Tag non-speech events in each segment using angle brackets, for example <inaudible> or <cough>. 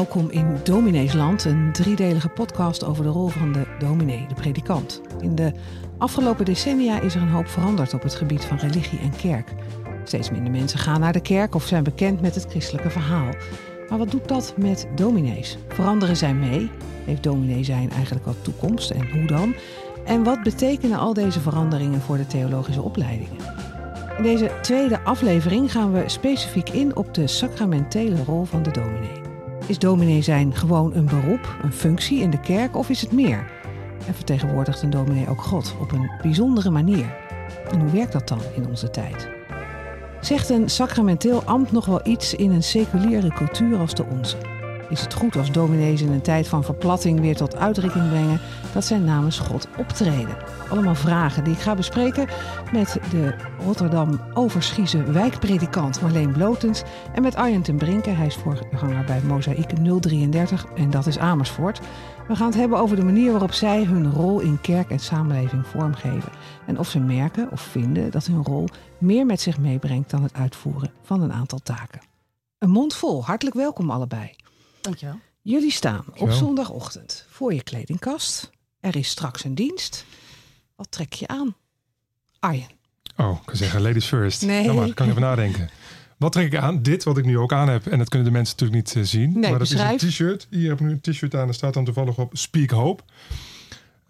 Welkom in Domineesland, een driedelige podcast over de rol van de dominee, de predikant. In de afgelopen decennia is er een hoop veranderd op het gebied van religie en kerk. Steeds minder mensen gaan naar de kerk of zijn bekend met het christelijke verhaal. Maar wat doet dat met dominees? Veranderen zij mee? Heeft dominee zijn eigenlijk wat toekomst en hoe dan? En wat betekenen al deze veranderingen voor de theologische opleidingen? In deze tweede aflevering gaan we specifiek in op de sacramentele rol van de dominee. Is dominee zijn gewoon een beroep, een functie in de kerk of is het meer? En vertegenwoordigt een dominee ook God op een bijzondere manier? En hoe werkt dat dan in onze tijd? Zegt een sacramenteel ambt nog wel iets in een seculiere cultuur als de onze? Is het goed als dominees in een tijd van verplatting weer tot uitdrukking brengen dat zij namens God optreden? Allemaal vragen die ik ga bespreken met de Rotterdam Overschieze wijkpredikant Marleen Blotens en met Arjen ten Brinken. Hij is voorganger bij Mozaïek 033 en dat is Amersfoort. We gaan het hebben over de manier waarop zij hun rol in kerk en samenleving vormgeven. En of ze merken of vinden dat hun rol meer met zich meebrengt dan het uitvoeren van een aantal taken. Een mond vol, hartelijk welkom allebei. Dankjewel. Jullie staan op zondagochtend voor je kledingkast. Er is straks een dienst. Wat trek je aan? Arjen. Oh, ik kan zeggen ladies first. Nee. Nou maar, kan ik even nadenken. Wat trek ik aan? Dit wat ik nu ook aan heb. En dat kunnen de mensen natuurlijk niet eh, zien. Nee, maar dat beschrijf. is een t-shirt. Hier heb ik nu een t-shirt aan. Er staat dan toevallig op Speak Hope.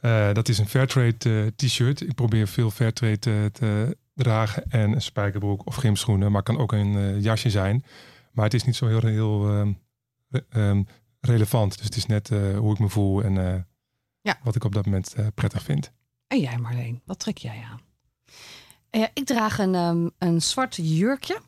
Eh, dat is een Fairtrade eh, t-shirt. Ik probeer veel Fairtrade eh, te dragen. En een spijkerbroek of gymschoenen. Maar kan ook een eh, jasje zijn. Maar het is niet zo heel, heel ehm, re- ehm, relevant. Dus het is net eh, hoe ik me voel. En eh, Ja. wat ik op dat moment eh, prettig vind. En jij Marleen, wat trek jij aan? Eh, ik draag een, ehm, een zwart jurkje.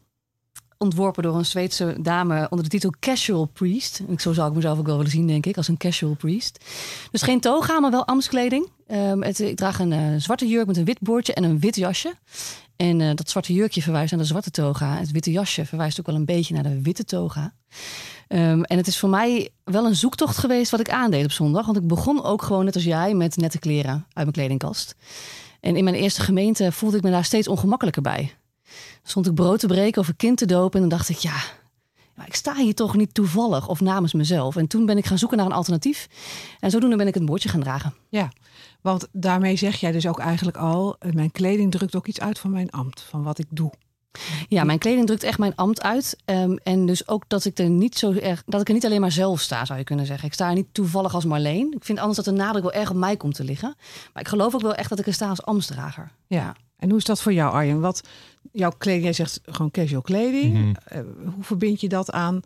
Ontworpen door een Zweedse dame onder de titel Casual Priest. En Zo zou ik mezelf ook wel willen zien, denk ik, als een casual priest. Dus geen toga, maar wel ambtskleding. Ehm, het, ik draag een eh, zwarte jurk met een wit boordje en een wit jasje. En eh, dat zwarte jurkje verwijst naar de zwarte toga. Het witte jasje verwijst ook wel een beetje naar de witte toga. Ehm, en het is voor mij wel een zoektocht geweest wat ik aandeed op zondag. Want ik begon ook gewoon net als jij met nette kleren uit mijn kledingkast. En in mijn eerste gemeente voelde ik me daar steeds ongemakkelijker bij. Stond ik brood te breken of een kind te dopen en dan dacht ik, ja, maar ik sta hier toch niet toevallig of namens mezelf. En toen ben ik gaan zoeken naar een alternatief. En zodoende ben ik het bordje gaan dragen. Ja, want daarmee zeg jij dus ook eigenlijk al... eh, mijn kleding drukt ook iets uit van mijn ambt, van wat ik doe. Ja, mijn kleding drukt echt mijn ambt uit. Ehm, en dus ook dat ik er niet zo erg, dat ik er niet alleen maar zelf sta, zou je kunnen zeggen. Ik sta er niet toevallig als Marleen. Ik vind anders dat de nadruk wel erg op mij komt te liggen. Maar ik geloof ook wel echt dat ik er sta als ambtsdrager. Ja. En hoe is dat voor jou Arjen? Wat jouw kleding, jij zegt gewoon casual kleding. Mhm. Eh, hoe verbind je dat aan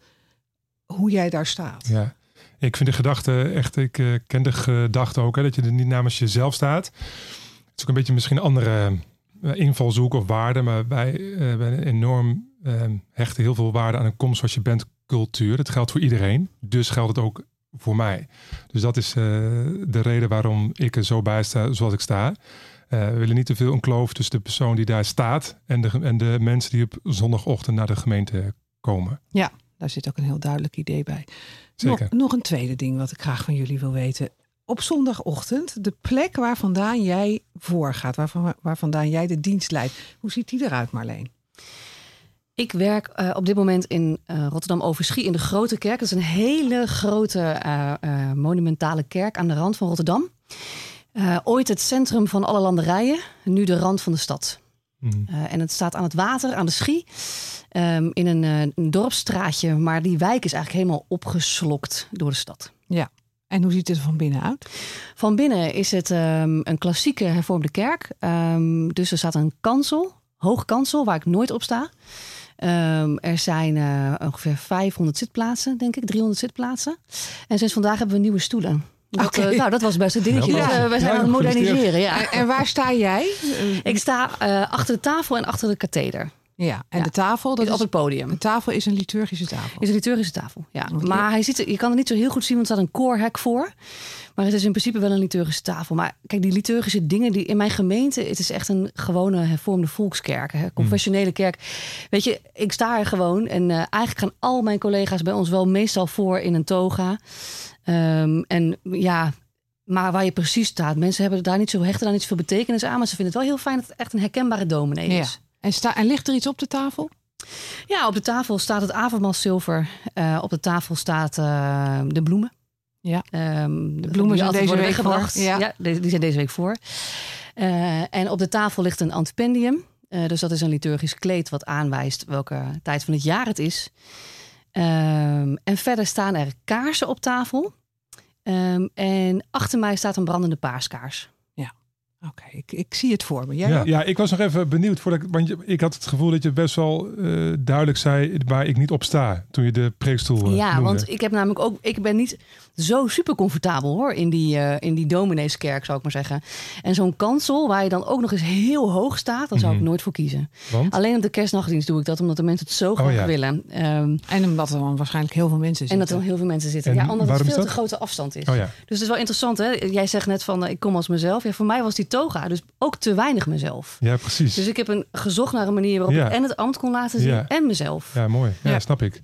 hoe jij daar staat? Ja, ik vind de gedachte echt, ik eh, ken de gedachte ook, hè, dat je er niet namens jezelf staat. Het is ook een beetje misschien een andere invalshoek of waarde, maar wij eh, wij enorm eh, hechten heel veel waarde aan een kom zoals je bent cultuur. Dat geldt voor iedereen, dus geldt het ook voor mij. Dus dat is eh, de reden waarom ik er zo bij sta zoals ik sta. Eh, we willen niet te veel een kloof tussen de persoon die daar staat en de, en de mensen die op zondagochtend naar de gemeente komen. Daar zit ook een heel duidelijk idee bij. Zeker. Nog, nog een tweede ding wat ik graag van jullie wil weten. Op zondagochtend, de plek waar vandaan jij voorgaat, waar, waar vandaan jij de dienst leidt. Hoe ziet die eruit, Marleen? Ik werk eh, op dit moment in eh, Rotterdam Overschie in de Grote Kerk. Dat is een hele grote eh, eh, monumentale kerk aan de rand van Rotterdam. Eh, ooit het centrum van alle landerijen, nu de rand van de stad. Eh, en het staat aan het water, aan de Schie, ehm, in een, eh, een dorpsstraatje. Maar die wijk is eigenlijk helemaal opgeslokt door de stad. En hoe ziet het er van binnen uit? Van binnen is het ehm, een klassieke hervormde kerk. Ehm, dus er staat een kansel, hoog kansel, waar ik nooit op sta. Ehm, er zijn eh, ongeveer 500 zitplaatsen, denk ik, 300 zitplaatsen. En sinds vandaag hebben we nieuwe stoelen. Dat, Oké. eh, nou, dat was best een dingetje. Ja, Dus, eh, we zijn ja, aan het moderniseren. Ja. En, en waar sta jij? Ik sta eh, achter de tafel en achter de katheder. Ja, en Ja. de tafel, dat op is, het podium. de tafel is een liturgische tafel. Is een liturgische tafel, ja. Maar hij ziet, er- je kan het niet zo heel goed zien, want er staat een koorhek voor. Maar het is in principe wel een liturgische tafel. Maar kijk, die liturgische dingen die in mijn gemeente... het is echt een gewone hervormde volkskerk, hè, confessionele kerk. Weet je, ik sta er gewoon en eh, eigenlijk gaan al mijn collega's bij ons wel meestal voor in een toga. Ehm, en ja, maar waar je precies staat, mensen hebben daar niet zo hechten daar niet zoveel betekenis aan, maar ze vinden het wel heel fijn dat het echt een herkenbare dominee Ja. En, sta, en ligt er iets op de tafel? Ja, op de tafel staat het avondmaalzilver. Uh, op de tafel staat uh, de bloemen. Ja. Um, de bloemen zijn deze week gebracht. Ja. ja, die zijn deze week voor. Uh, en op de tafel ligt een antipendium. dus dat is een liturgisch kleed wat aanwijst welke tijd van het jaar het is. Um, en verder staan er kaarsen op tafel. Um, en achter mij staat een brandende paaskaars. Oké, ik, ik zie het voor me. Jij ja, ja, ik was nog even benieuwd. Voordat ik, want ik had het gevoel dat je best wel uh, duidelijk zei waar ik niet op sta toen je de preekstoel. Uh, ja, noemde. want ik heb namelijk ook, ik ben niet zo super comfortabel hoor in die, uh, in die domineeskerk, zou ik maar zeggen. En zo'n kansel waar je dan ook nog eens heel hoog staat, daar zou Mhm. ik nooit voor kiezen. Want? Alleen op de kerstnachtdienst doe ik dat, omdat de mensen het zo graag ja. willen. Um, En omdat er dan waarschijnlijk heel veel mensen en zitten. dat er dan heel veel mensen zitten. En ja, omdat het veel te grote afstand is. Oh ja. Dus het is wel interessant, hè? Jij zegt net van, eh, ik kom als mezelf. Ja, voor mij was die toga dus ook te weinig mezelf. ja, precies. Dus ik heb een, gezocht naar een manier waarop Ja. ik en het ambt kon laten zien Ja. en mezelf. Ja, mooi. Ja, Ja. snap ik.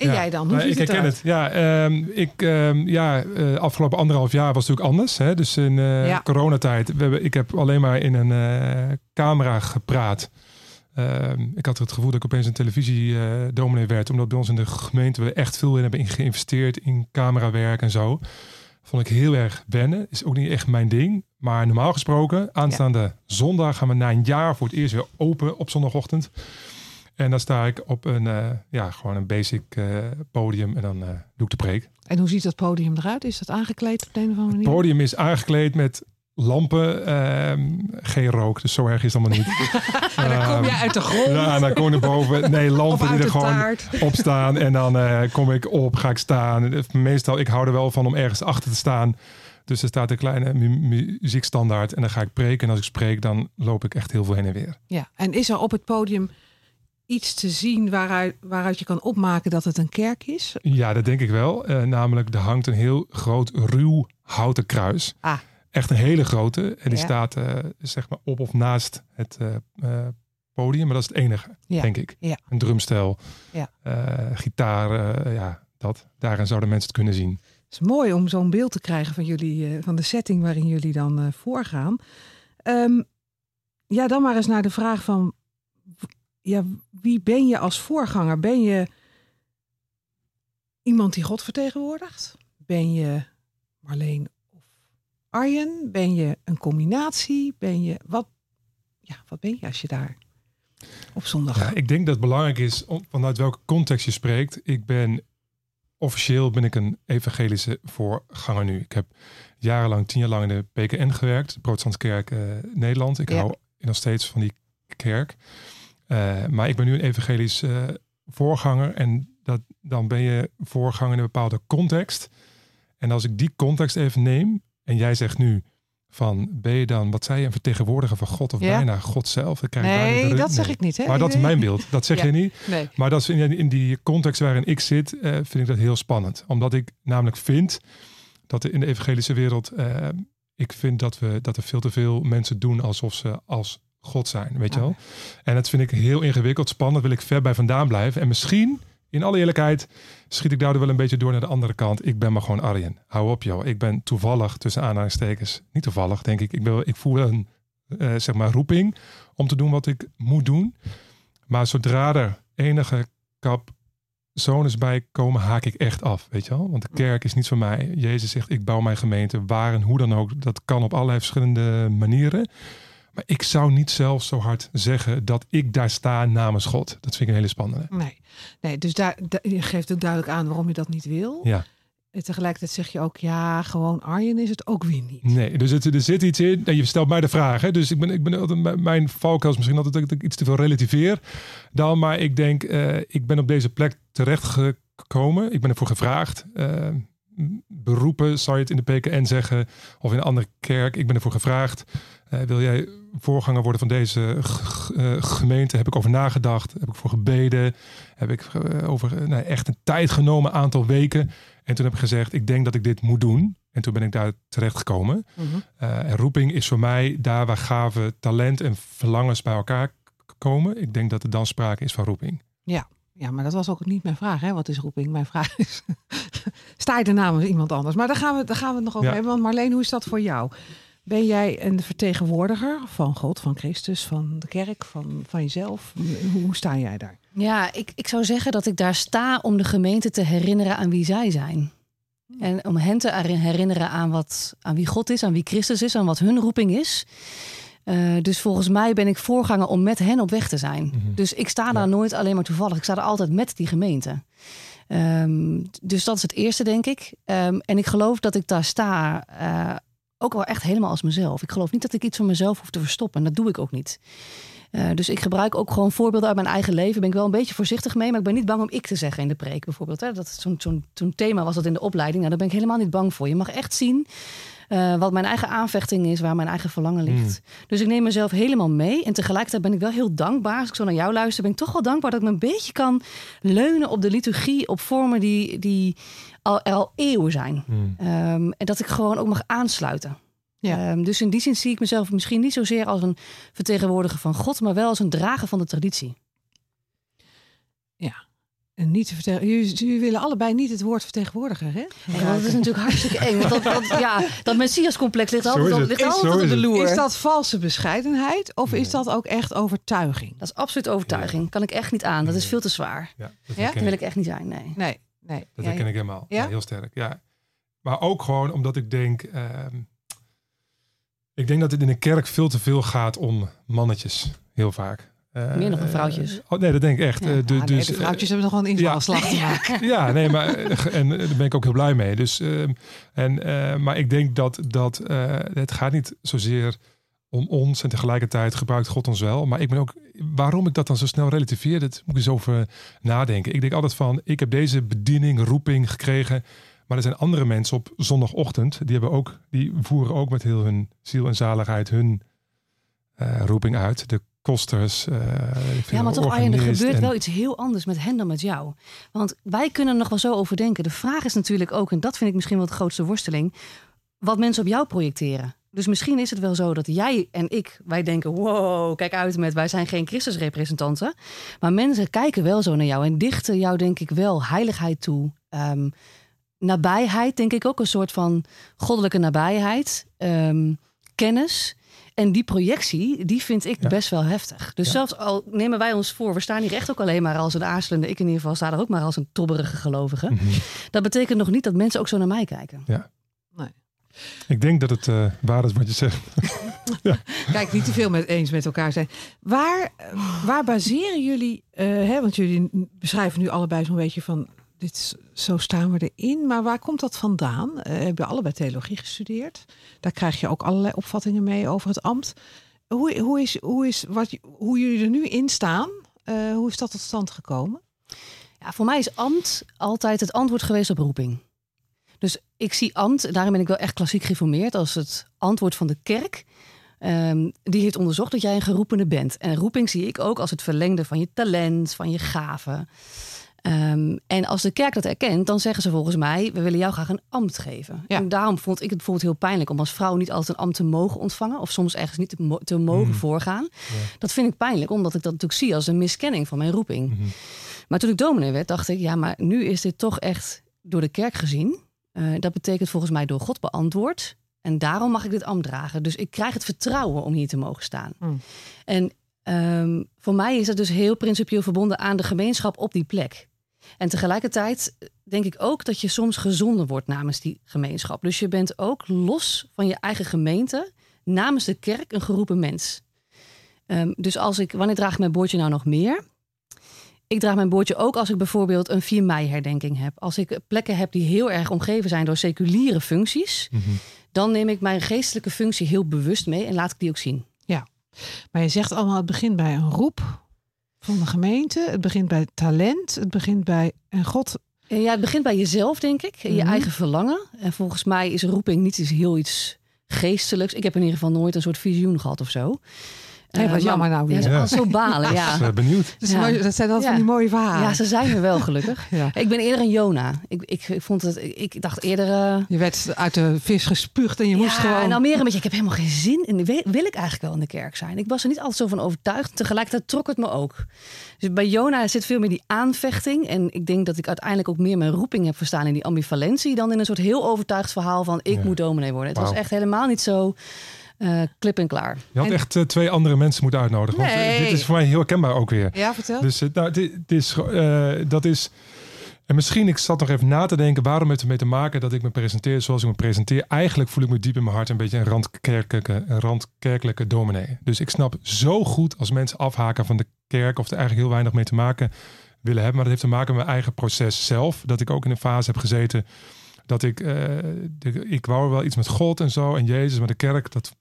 En Ja. jij dan? Hoe ziet ik het herken het. Ja, ehm, ik, ehm, ja eh, afgelopen anderhalf jaar was het natuurlijk anders. Hè? Dus in Ja. coronatijd, we hebben, ik heb alleen maar in een eh, camera gepraat. Ehm, ik had het gevoel dat ik opeens een televisie eh dominee werd. Omdat bij ons in de gemeente we echt veel in hebben geïnvesteerd in camerawerk en zo. Vond ik heel erg wennen. Is ook niet echt mijn ding. Maar normaal gesproken, aanstaande zondag gaan we na een jaar voor het eerst weer open op zondagochtend. En dan sta ik op een, eh, ja, gewoon een basic eh, podium en dan eh, doe ik de preek. En hoe ziet dat podium eruit? Is dat aangekleed op de een of andere Het manier? podium is aangekleed met lampen, ehm, geen rook, dus zo erg is het allemaal niet. <laughs> En dan kom je Ehm, uit de grond. Ja, en dan kom boven. Nee, lampen die er gewoon taart. op staan. En dan kom ik op, ga ik staan. Meestal, ik hou er wel van om ergens achter te staan. Dus er staat een kleine mu- muziekstandaard. En dan ga ik preken. En als ik spreek, dan loop ik echt heel veel heen en weer. Ja, en is er op het podium iets te zien waaruit, waaruit je kan opmaken dat het een kerk is? Ja, dat denk ik wel. Eh, namelijk, er hangt een heel groot ruw houten kruis. Ah. Echt een hele grote. En die Ja. staat eh, zeg maar op of naast het eh, podium. Maar dat is het enige, Ja. denk ik. Ja. Een drumstel, Ja. gitaar, ja, dat. Daarin zouden mensen het kunnen zien. Het is mooi om zo'n beeld te krijgen van jullie, van de setting waarin jullie dan voorgaan. Ehm, ja, dan maar eens naar de vraag van, ja, wie ben je als voorganger? Ben je iemand die God vertegenwoordigt? Ben je Marleen of Arjen? Ben je een combinatie? Ben je wat? Ja, wat ben je als je daar op zondag? Ja, ik denk dat het belangrijk is om, vanuit welke context je spreekt. Ik ben officieel ben ik een evangelische voorganger nu. Ik heb jarenlang, tien jaar lang in de PKN gewerkt, de Protestantse Kerk eh, Nederland. Ik Ja. hou nog steeds van die kerk. Eh, maar ik ben nu een evangelisch eh, voorganger en dat, dan ben je voorganger in een bepaalde context. En als ik die context even neem en jij zegt nu van ben je dan, wat zei je, een vertegenwoordiger van God of Ja. bijna God zelf? Dan krijg nee, dat zeg nee. ik niet. Hè? Maar dat is mijn beeld. Dat zeg Ja. je niet. Nee. Maar dat is in, in die context waarin ik zit, eh, vind ik dat heel spannend. Omdat ik namelijk vind dat er in de evangelische wereld, ik vind dat, we, dat er veel te veel mensen doen alsof ze als God zijn, weet je wel. En dat vind ik heel ingewikkeld, spannend, wil ik ver bij vandaan blijven. En misschien, in alle eerlijkheid, schiet ik daardoor wel een beetje door naar de andere kant. Ik ben maar gewoon Arjen. Hou op joh. Ik ben toevallig, tussen aanhalingstekens, niet toevallig denk ik. Ik, ben, ik voel een, eh, zeg maar, roeping om te doen wat ik moet doen. Maar zodra er enige kap zones bij komen, haak ik echt af. Weet je wel? Want de kerk is niet van mij. Jezus zegt, ik bouw mijn gemeente. Waar en hoe dan ook. Dat kan op allerlei verschillende manieren. Maar ik zou niet zelf zo hard zeggen dat ik daar sta namens God. Dat vind ik een hele spannende. Nee, nee dus daar, da- je geeft ook duidelijk aan waarom je dat niet wil. Ja, En tegelijkertijd zeg je ook, ja, gewoon Arjen is het ook weer niet. nee. Dus het, er zit iets in. En je stelt mij de vraag. Hè? Dus ik ben, ik ben altijd, mijn valkuil is misschien altijd dat ik iets te veel relativeer. Dan, maar ik denk, eh, ik ben op deze plek terecht gekomen. Ik ben ervoor gevraagd. Eh, beroepen, zou je het in de PKN zeggen, of in een andere kerk. Ik ben ervoor gevraagd. Eh, wil jij voorganger worden van deze eh, gemeente? Heb ik over nagedacht. Heb ik voor gebeden. Heb ik eh, over nou, echt een tijd genomen, aantal weken. En toen heb ik gezegd, ik denk dat ik dit moet doen. En toen ben ik daar terecht gekomen. Mhm. En roeping is voor mij daar waar gave talent en verlangens bij elkaar komen. Ik denk dat er dan sprake is van roeping. Ja, maar dat was ook niet mijn vraag. Hè? Wat is roeping? Mijn vraag is, <laughs> sta je er namens iemand anders? Maar daar gaan we, daar gaan we het nog over Ja. hebben. Want Marleen, hoe is dat voor jou? Ben jij een vertegenwoordiger van God, van Christus, van de kerk, van, van jezelf? Hoe, sta jij daar? Ja, ik, ik zou zeggen dat ik daar sta om de gemeente te herinneren aan wie zij zijn. En om hen te herinneren aan, wat, aan wie God is, aan wie Christus is, aan wat hun roeping is. Uh, dus volgens mij ben ik voorganger om met hen op weg te zijn. Mhm. Dus ik sta daar nooit alleen maar toevallig. Ik sta er altijd met die gemeente. Um, dus dat is het eerste, denk ik. Um, en ik geloof dat ik daar sta uh, ook wel echt helemaal als mezelf. Ik geloof niet dat ik iets van mezelf hoef te verstoppen. En dat doe ik ook niet. Uh, dus ik gebruik ook gewoon voorbeelden uit mijn eigen leven. Ben ik wel een beetje voorzichtig mee, maar ik ben niet bang om ik te zeggen in de preek bijvoorbeeld. Hè. Dat zo'n zo'n zo'n thema was dat in de opleiding. Nou, daar ben ik helemaal niet bang voor. Je mag echt zien uh, wat mijn eigen aanvechting is, waar mijn eigen verlangen ligt. Mm. Dus ik neem mezelf helemaal mee. En tegelijkertijd ben ik wel heel dankbaar. Als ik zo naar jou luister, ben ik toch wel dankbaar dat ik me een beetje kan leunen op de liturgie, op vormen die, die al, er al eeuwen zijn. Mm. Um, en dat ik gewoon ook mag aansluiten. Ja. Um, dus in die zin zie ik mezelf misschien niet zozeer als een vertegenwoordiger van God, maar wel als een drager van de traditie. En niet te vertellen. Jullie, jullie willen allebei niet het woord vertegenwoordiger, hè? Dat is natuurlijk hartstikke eng. Want dat, dat, ja, dat Messias-complex ligt altijd, ligt Is- altijd zo op de loer. Is dat valse bescheidenheid of is dat ook echt overtuiging? Dat is absoluut overtuiging. Kan ik echt niet aan. Dat is veel te zwaar. Ja, dat Ja? Dat wil ik. ik echt niet zijn, nee. Nee, nee. Dat Ja, herken ik helemaal. Ja? Ja? heel sterk. Ja. Maar ook gewoon omdat ik denk. ehm, ik denk dat het in de kerk veel te veel gaat om mannetjes. Heel vaak. Eh, Meer nog dan vrouwtjes. oh, nee, dat denk ik echt. Ja. Eh, Ah, nee, dus, de eh, vrouwtjes hebben nog wel een invalslag te maken. <laughs> ja, nee, maar en daar ben ik ook heel blij mee. Dus, ehm, en, eh, maar ik denk dat, dat eh, het gaat niet zozeer om ons en tegelijkertijd gebruikt God ons wel. Maar ik ben ook, waarom ik dat dan zo snel relativeer, dat moet ik eens over nadenken. Ik denk altijd van, ik heb deze bediening, roeping gekregen. Maar er zijn andere mensen op zondagochtend, die, hebben ook, die voeren ook met heel hun ziel en zaligheid hun eh, roeping uit. De kosters. eh, Ja, maar toch Arjen, er gebeurt en- wel iets heel anders met hen dan met jou. Want wij kunnen er nog wel zo over denken. De vraag is natuurlijk ook, en dat vind ik misschien wel de grootste worsteling, wat mensen op jou projecteren. Dus misschien is het wel zo dat jij en ik, wij denken, wow, kijk uit met, wij zijn geen Christusrepresentanten. Maar mensen kijken wel zo naar jou en dichten jou denk ik wel heiligheid toe. Ehm, nabijheid, denk ik ook, een soort van goddelijke nabijheid. Ehm, kennis. En die projectie, die vind ik Ja. best wel heftig. Dus Ja. zelfs al nemen wij ons voor, we staan hier echt ook alleen maar als een aarzelende, ik in ieder geval sta er ook maar als een tobberige gelovige. Mhm. Dat betekent nog niet dat mensen ook zo naar mij kijken. Ik denk dat het eh, waar is wat je zegt. <laughs> Kijk, niet te veel met eens met elkaar zijn. Waar, eh, waar baseren jullie, eh, hè, want jullie beschrijven nu allebei zo'n beetje van, dit, is- zo staan we erin. Maar waar komt dat vandaan? Eh hebben allebei theologie gestudeerd. Daar krijg je ook allerlei opvattingen mee over het ambt. Hoe, hoe, is, hoe, is wat, hoe jullie er nu in staan, eh, hoe is dat tot stand gekomen? Ja, voor mij is ambt altijd het antwoord geweest op roeping. Ik zie ambt, daarin ben ik wel echt klassiek geformeerd, als het antwoord van de kerk. Ehm, die heeft onderzocht dat jij een geroepene bent. En roeping zie ik ook als het verlengde van je talent, van je gaven. Ehm, en als de kerk dat erkent, dan zeggen ze volgens mij: we willen jou graag een ambt geven. Ja. En daarom vond ik het bijvoorbeeld heel pijnlijk om als vrouw niet altijd een ambt te mogen ontvangen, of soms ergens niet te, mo- te mogen Mm. voorgaan. Dat vind ik pijnlijk, omdat ik dat natuurlijk zie als een miskenning van mijn roeping. Mhm. Maar toen ik dominee werd, dacht ik, ja, maar nu is dit toch echt door de kerk gezien. Eh, dat betekent volgens mij door God beantwoord. En daarom mag ik dit ambt dragen. Dus ik krijg het vertrouwen om hier te mogen staan. Hmm. En ehm, voor mij is dat dus heel principieel verbonden aan de gemeenschap op die plek. En tegelijkertijd denk ik ook dat je soms gezonden wordt namens die gemeenschap. Dus je bent ook los van je eigen gemeente, namens de kerk, een geroepen mens. Ehm, dus als ik, wanneer draag ik mijn boordje nou nog meer? Ik draag mijn boordje ook als ik bijvoorbeeld een 4 mei herdenking heb. Als ik plekken heb die heel erg omgeven zijn door seculiere functies, Mhm. dan neem ik mijn geestelijke functie heel bewust mee en laat ik die ook zien. Maar je zegt allemaal, het begint bij een roep van de gemeente. Het begint bij talent. Het begint bij, en God En Ja, het begint bij jezelf, denk ik. En je Mhm. eigen verlangen. En volgens mij is roeping niet iets heel iets geestelijks. Ik heb in ieder geval nooit een soort visioen gehad of zo. Hé, wat Eh, jammer nou weer. Ja, ze Ja. al zo balen, Dus, ja. benieuwd. Dat, is Ja. mooi, dat zijn altijd Ja. van die mooie verhalen. Ja, ze zijn er wel gelukkig. <laughs> Ja. Ik ben eerder een Jona. Ik, ik, ik vond het, ik dacht eerder... eh, Je werd uit de vis gespuugd en je moest ja, gewoon... en Almere beetje, ik heb helemaal geen zin in. Wil, wil ik eigenlijk wel in de kerk zijn? Ik was er niet altijd zo van overtuigd. Tegelijkertijd trok het me ook. Dus bij Jona zit veel meer die aanvechting. En ik denk dat ik uiteindelijk ook meer mijn roeping heb verstaan in die ambivalentie. Dan in een soort heel overtuigd verhaal van ik Ja. moet dominee worden. Het was echt helemaal niet zo Uh, klip en klaar. Je had En- echt eh, twee andere mensen moeten uitnodigen. Want eh, dit is voor mij heel herkenbaar ook weer. Ja, vertel. Dus eh, nou, dit, dit is, eh, dat is. En misschien, ik zat nog even na te denken, waarom heeft het mee te maken dat ik me presenteer zoals ik me presenteer? Eigenlijk voel ik me diep in mijn hart een beetje een randkerkelijke, een randkerkelijke dominee. Dus ik snap zo goed als mensen afhaken van de kerk of er eigenlijk heel weinig mee te maken willen hebben. Maar dat heeft te maken met mijn eigen proces zelf. Dat ik ook in een fase heb gezeten dat ik, eh, de, ik wou wel iets met God en zo en Jezus, maar de kerk, dat,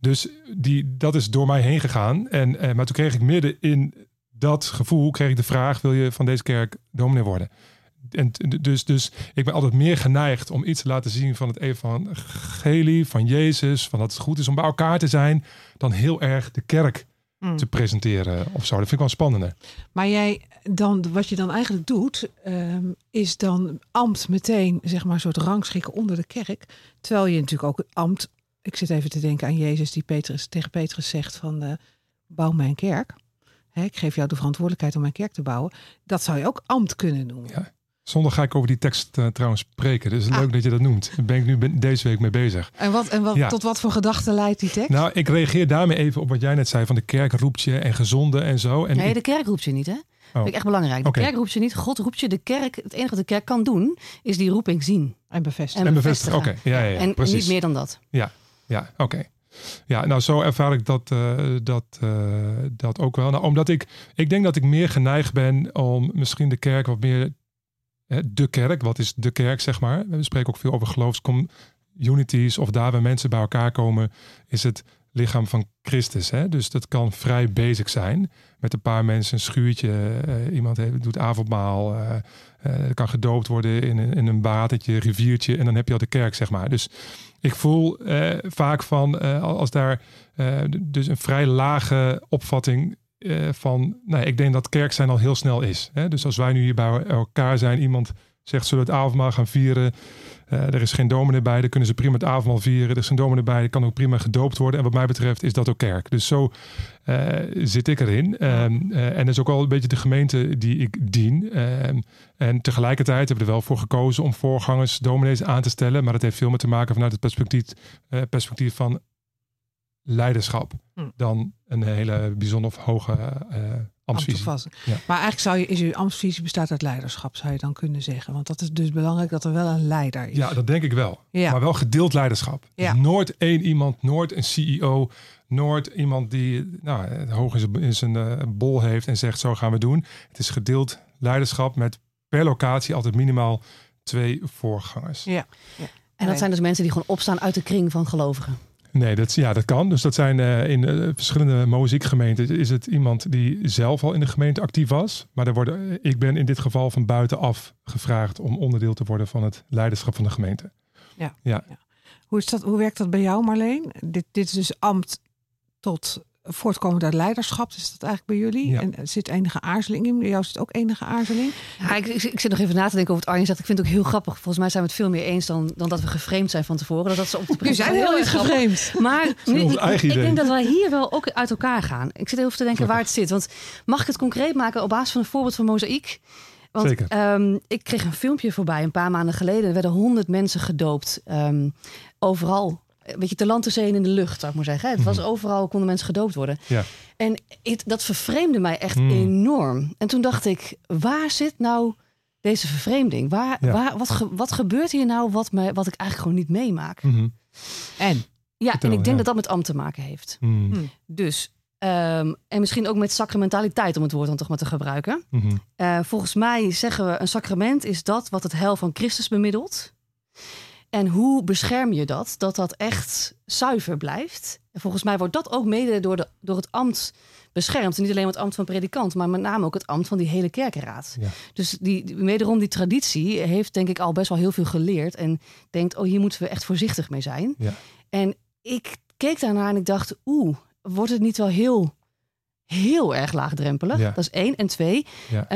dus die, dat is door mij heen gegaan. En, eh, maar toen kreeg ik midden in dat gevoel, kreeg ik de vraag, wil je van deze kerk dominee worden? En dus, dus ik ben altijd meer geneigd om iets te laten zien van het evangelie, van Jezus, van dat het goed is om bij elkaar te zijn, dan heel erg de kerk Mm. te presenteren of zo. Dat vind ik wel spannender. Maar jij dan, wat je dan eigenlijk doet, ehm, is dan ambt meteen, zeg maar, een soort rangschikken onder de kerk. Terwijl je natuurlijk ook het ambt. Ik zit even te denken aan Jezus die Petrus, tegen Petrus zegt van eh, bouw mijn kerk. Hè, ik geef jou de verantwoordelijkheid om mijn kerk te bouwen. Dat zou je ook ambt kunnen noemen. Ja. Zondag ga ik over die tekst eh, trouwens spreken. Dus Ah. leuk dat je dat noemt. Daar ben ik nu ben- deze week mee bezig. En, wat, en wat, Ja. tot wat voor gedachten leidt die tekst? Nou, ik reageer daarmee even op wat jij net zei van de kerk roept je en gezonde en zo. En Nee, ik- de kerk roept je niet, hè? Vind ik echt belangrijk. De kerk roept je niet. God roept je. De kerk, het enige wat de kerk kan doen, is die roeping zien. en bevestigd. En en bevestigen. Oké, bevestigen. ja, ja, ja, en precies. niet meer dan dat. Ja, oké. Ja, nou zo ervaar ik dat, eh, dat, eh, dat ook wel. Nou, omdat ik, ik denk dat ik meer geneigd ben om misschien de kerk wat meer, de kerk, wat is de kerk zeg maar. We spreken ook veel over geloofscommunities of daar waar mensen bij elkaar komen, is het lichaam van Christus. Hè? Dus dat kan vrij basic zijn. Met een paar mensen, een schuurtje, eh, iemand heeft, doet avondmaal, eh eh, kan gedoopt worden in, een- in een watertje, riviertje en dan heb je al de kerk zeg maar. Dus ik voel vaak van als daar dus een vrij lage opvatting eh, van, nou, ik denk dat kerk zijn al heel snel is. Hè? Dus als wij nu hier bij elkaar zijn, iemand zegt zullen we het avondmaal gaan vieren. Eh, er is geen dominee bij, dan kunnen ze prima het avondmaal vieren. Er is geen dominee bij, dan kan ook prima gedoopt worden. En wat mij betreft is dat ook kerk. Dus zo eh, zit ik erin. Ehm, eh, en dat is ook wel een beetje de gemeente die ik dien. Ehm, en tegelijkertijd hebben we er wel voor gekozen om voorgangers, dominees aan te stellen. Maar dat heeft veel meer te maken vanuit het perspectief, perspectief van leiderschap. Hm. Dan een hele bijzonder of hoge eh ambtsvisie. Ja. Maar eigenlijk zou je, is uw ambtsvisie bestaat uit leiderschap, zou je dan kunnen zeggen. Want dat is dus belangrijk dat er wel een leider is. Ja, dat denk ik wel. Ja. Maar wel gedeeld leiderschap. Dus Ja. nooit één iemand, nooit een CEO, nooit iemand die nou, het hoog in zijn, in zijn eh, bol heeft en zegt zo gaan we doen. Het is gedeeld leiderschap met per locatie altijd minimaal twee voorgangers. Ja. En dat zijn dus mensen die gewoon opstaan uit de kring van gelovigen. Nee, dat, ja, dat kan. Dus dat zijn eh, in eh, verschillende mozaïekgemeenten is het iemand die zelf al in de gemeente actief was. Maar er worden, eh, ik ben in dit geval van buitenaf gevraagd om onderdeel te worden van het leiderschap van de gemeente. Hoe, is dat, hoe werkt dat bij jou, Marleen? Dit, dit is dus ambt tot voortkomend uit leiderschap. Is dat eigenlijk bij jullie? Ja. En er zit enige aarzeling in? Bij jou zit ook enige aarzeling? Ja, ik, ik, ik zit nog even na te denken over wat Arjen zegt. Ik vind het ook heel grappig. Volgens mij zijn we het veel meer eens dan, dan dat we geframed zijn van tevoren. Dat, dat ze op de <laughs> We zijn heel erg gevreemd. Maar nu, ik, ik denk dat wij hier wel ook uit elkaar gaan. Ik zit even te denken waar het zit. Want mag ik het concreet maken op basis van een voorbeeld van Mozaïek? Want Zeker. ehm, ik kreeg een filmpje voorbij een paar maanden geleden. Er werden honderd mensen gedoopt. ehm, overal. Een beetje te land, te zee en in de lucht, zou ik maar zeggen. Het was overal, konden mensen gedoopt worden. Ja. En het, dat vervreemde mij echt Hmm. enorm. En toen dacht ik, waar zit nou deze vervreemding? Waar, Ja. waar, wat, ge- wat gebeurt hier nou wat, mij, wat ik eigenlijk gewoon niet meemaak? Mhm. En? Ja, Vertel, en ik denk ja. dat dat met ambt te maken heeft. Mhm. Hmm. Dus, ehm, en misschien ook met sacramentaliteit, om het woord dan toch maar te gebruiken. Mhm. Eh, volgens mij zeggen we, een sacrament is dat wat het heil van Christus bemiddelt. En hoe bescherm je dat? Dat dat echt zuiver blijft. En volgens mij wordt dat ook mede door, de, door het ambt beschermd. En niet alleen het ambt van predikant, maar met name ook het ambt van die hele kerkenraad. Ja. Dus die, wederom die traditie heeft denk ik al best wel heel veel geleerd. En denkt, oh hier moeten we echt voorzichtig mee zijn. Ja. En ik keek daarnaar en ik dacht, oeh, wordt het niet wel heel, heel erg laagdrempelig? Ja. Dat is één. En twee, Ja.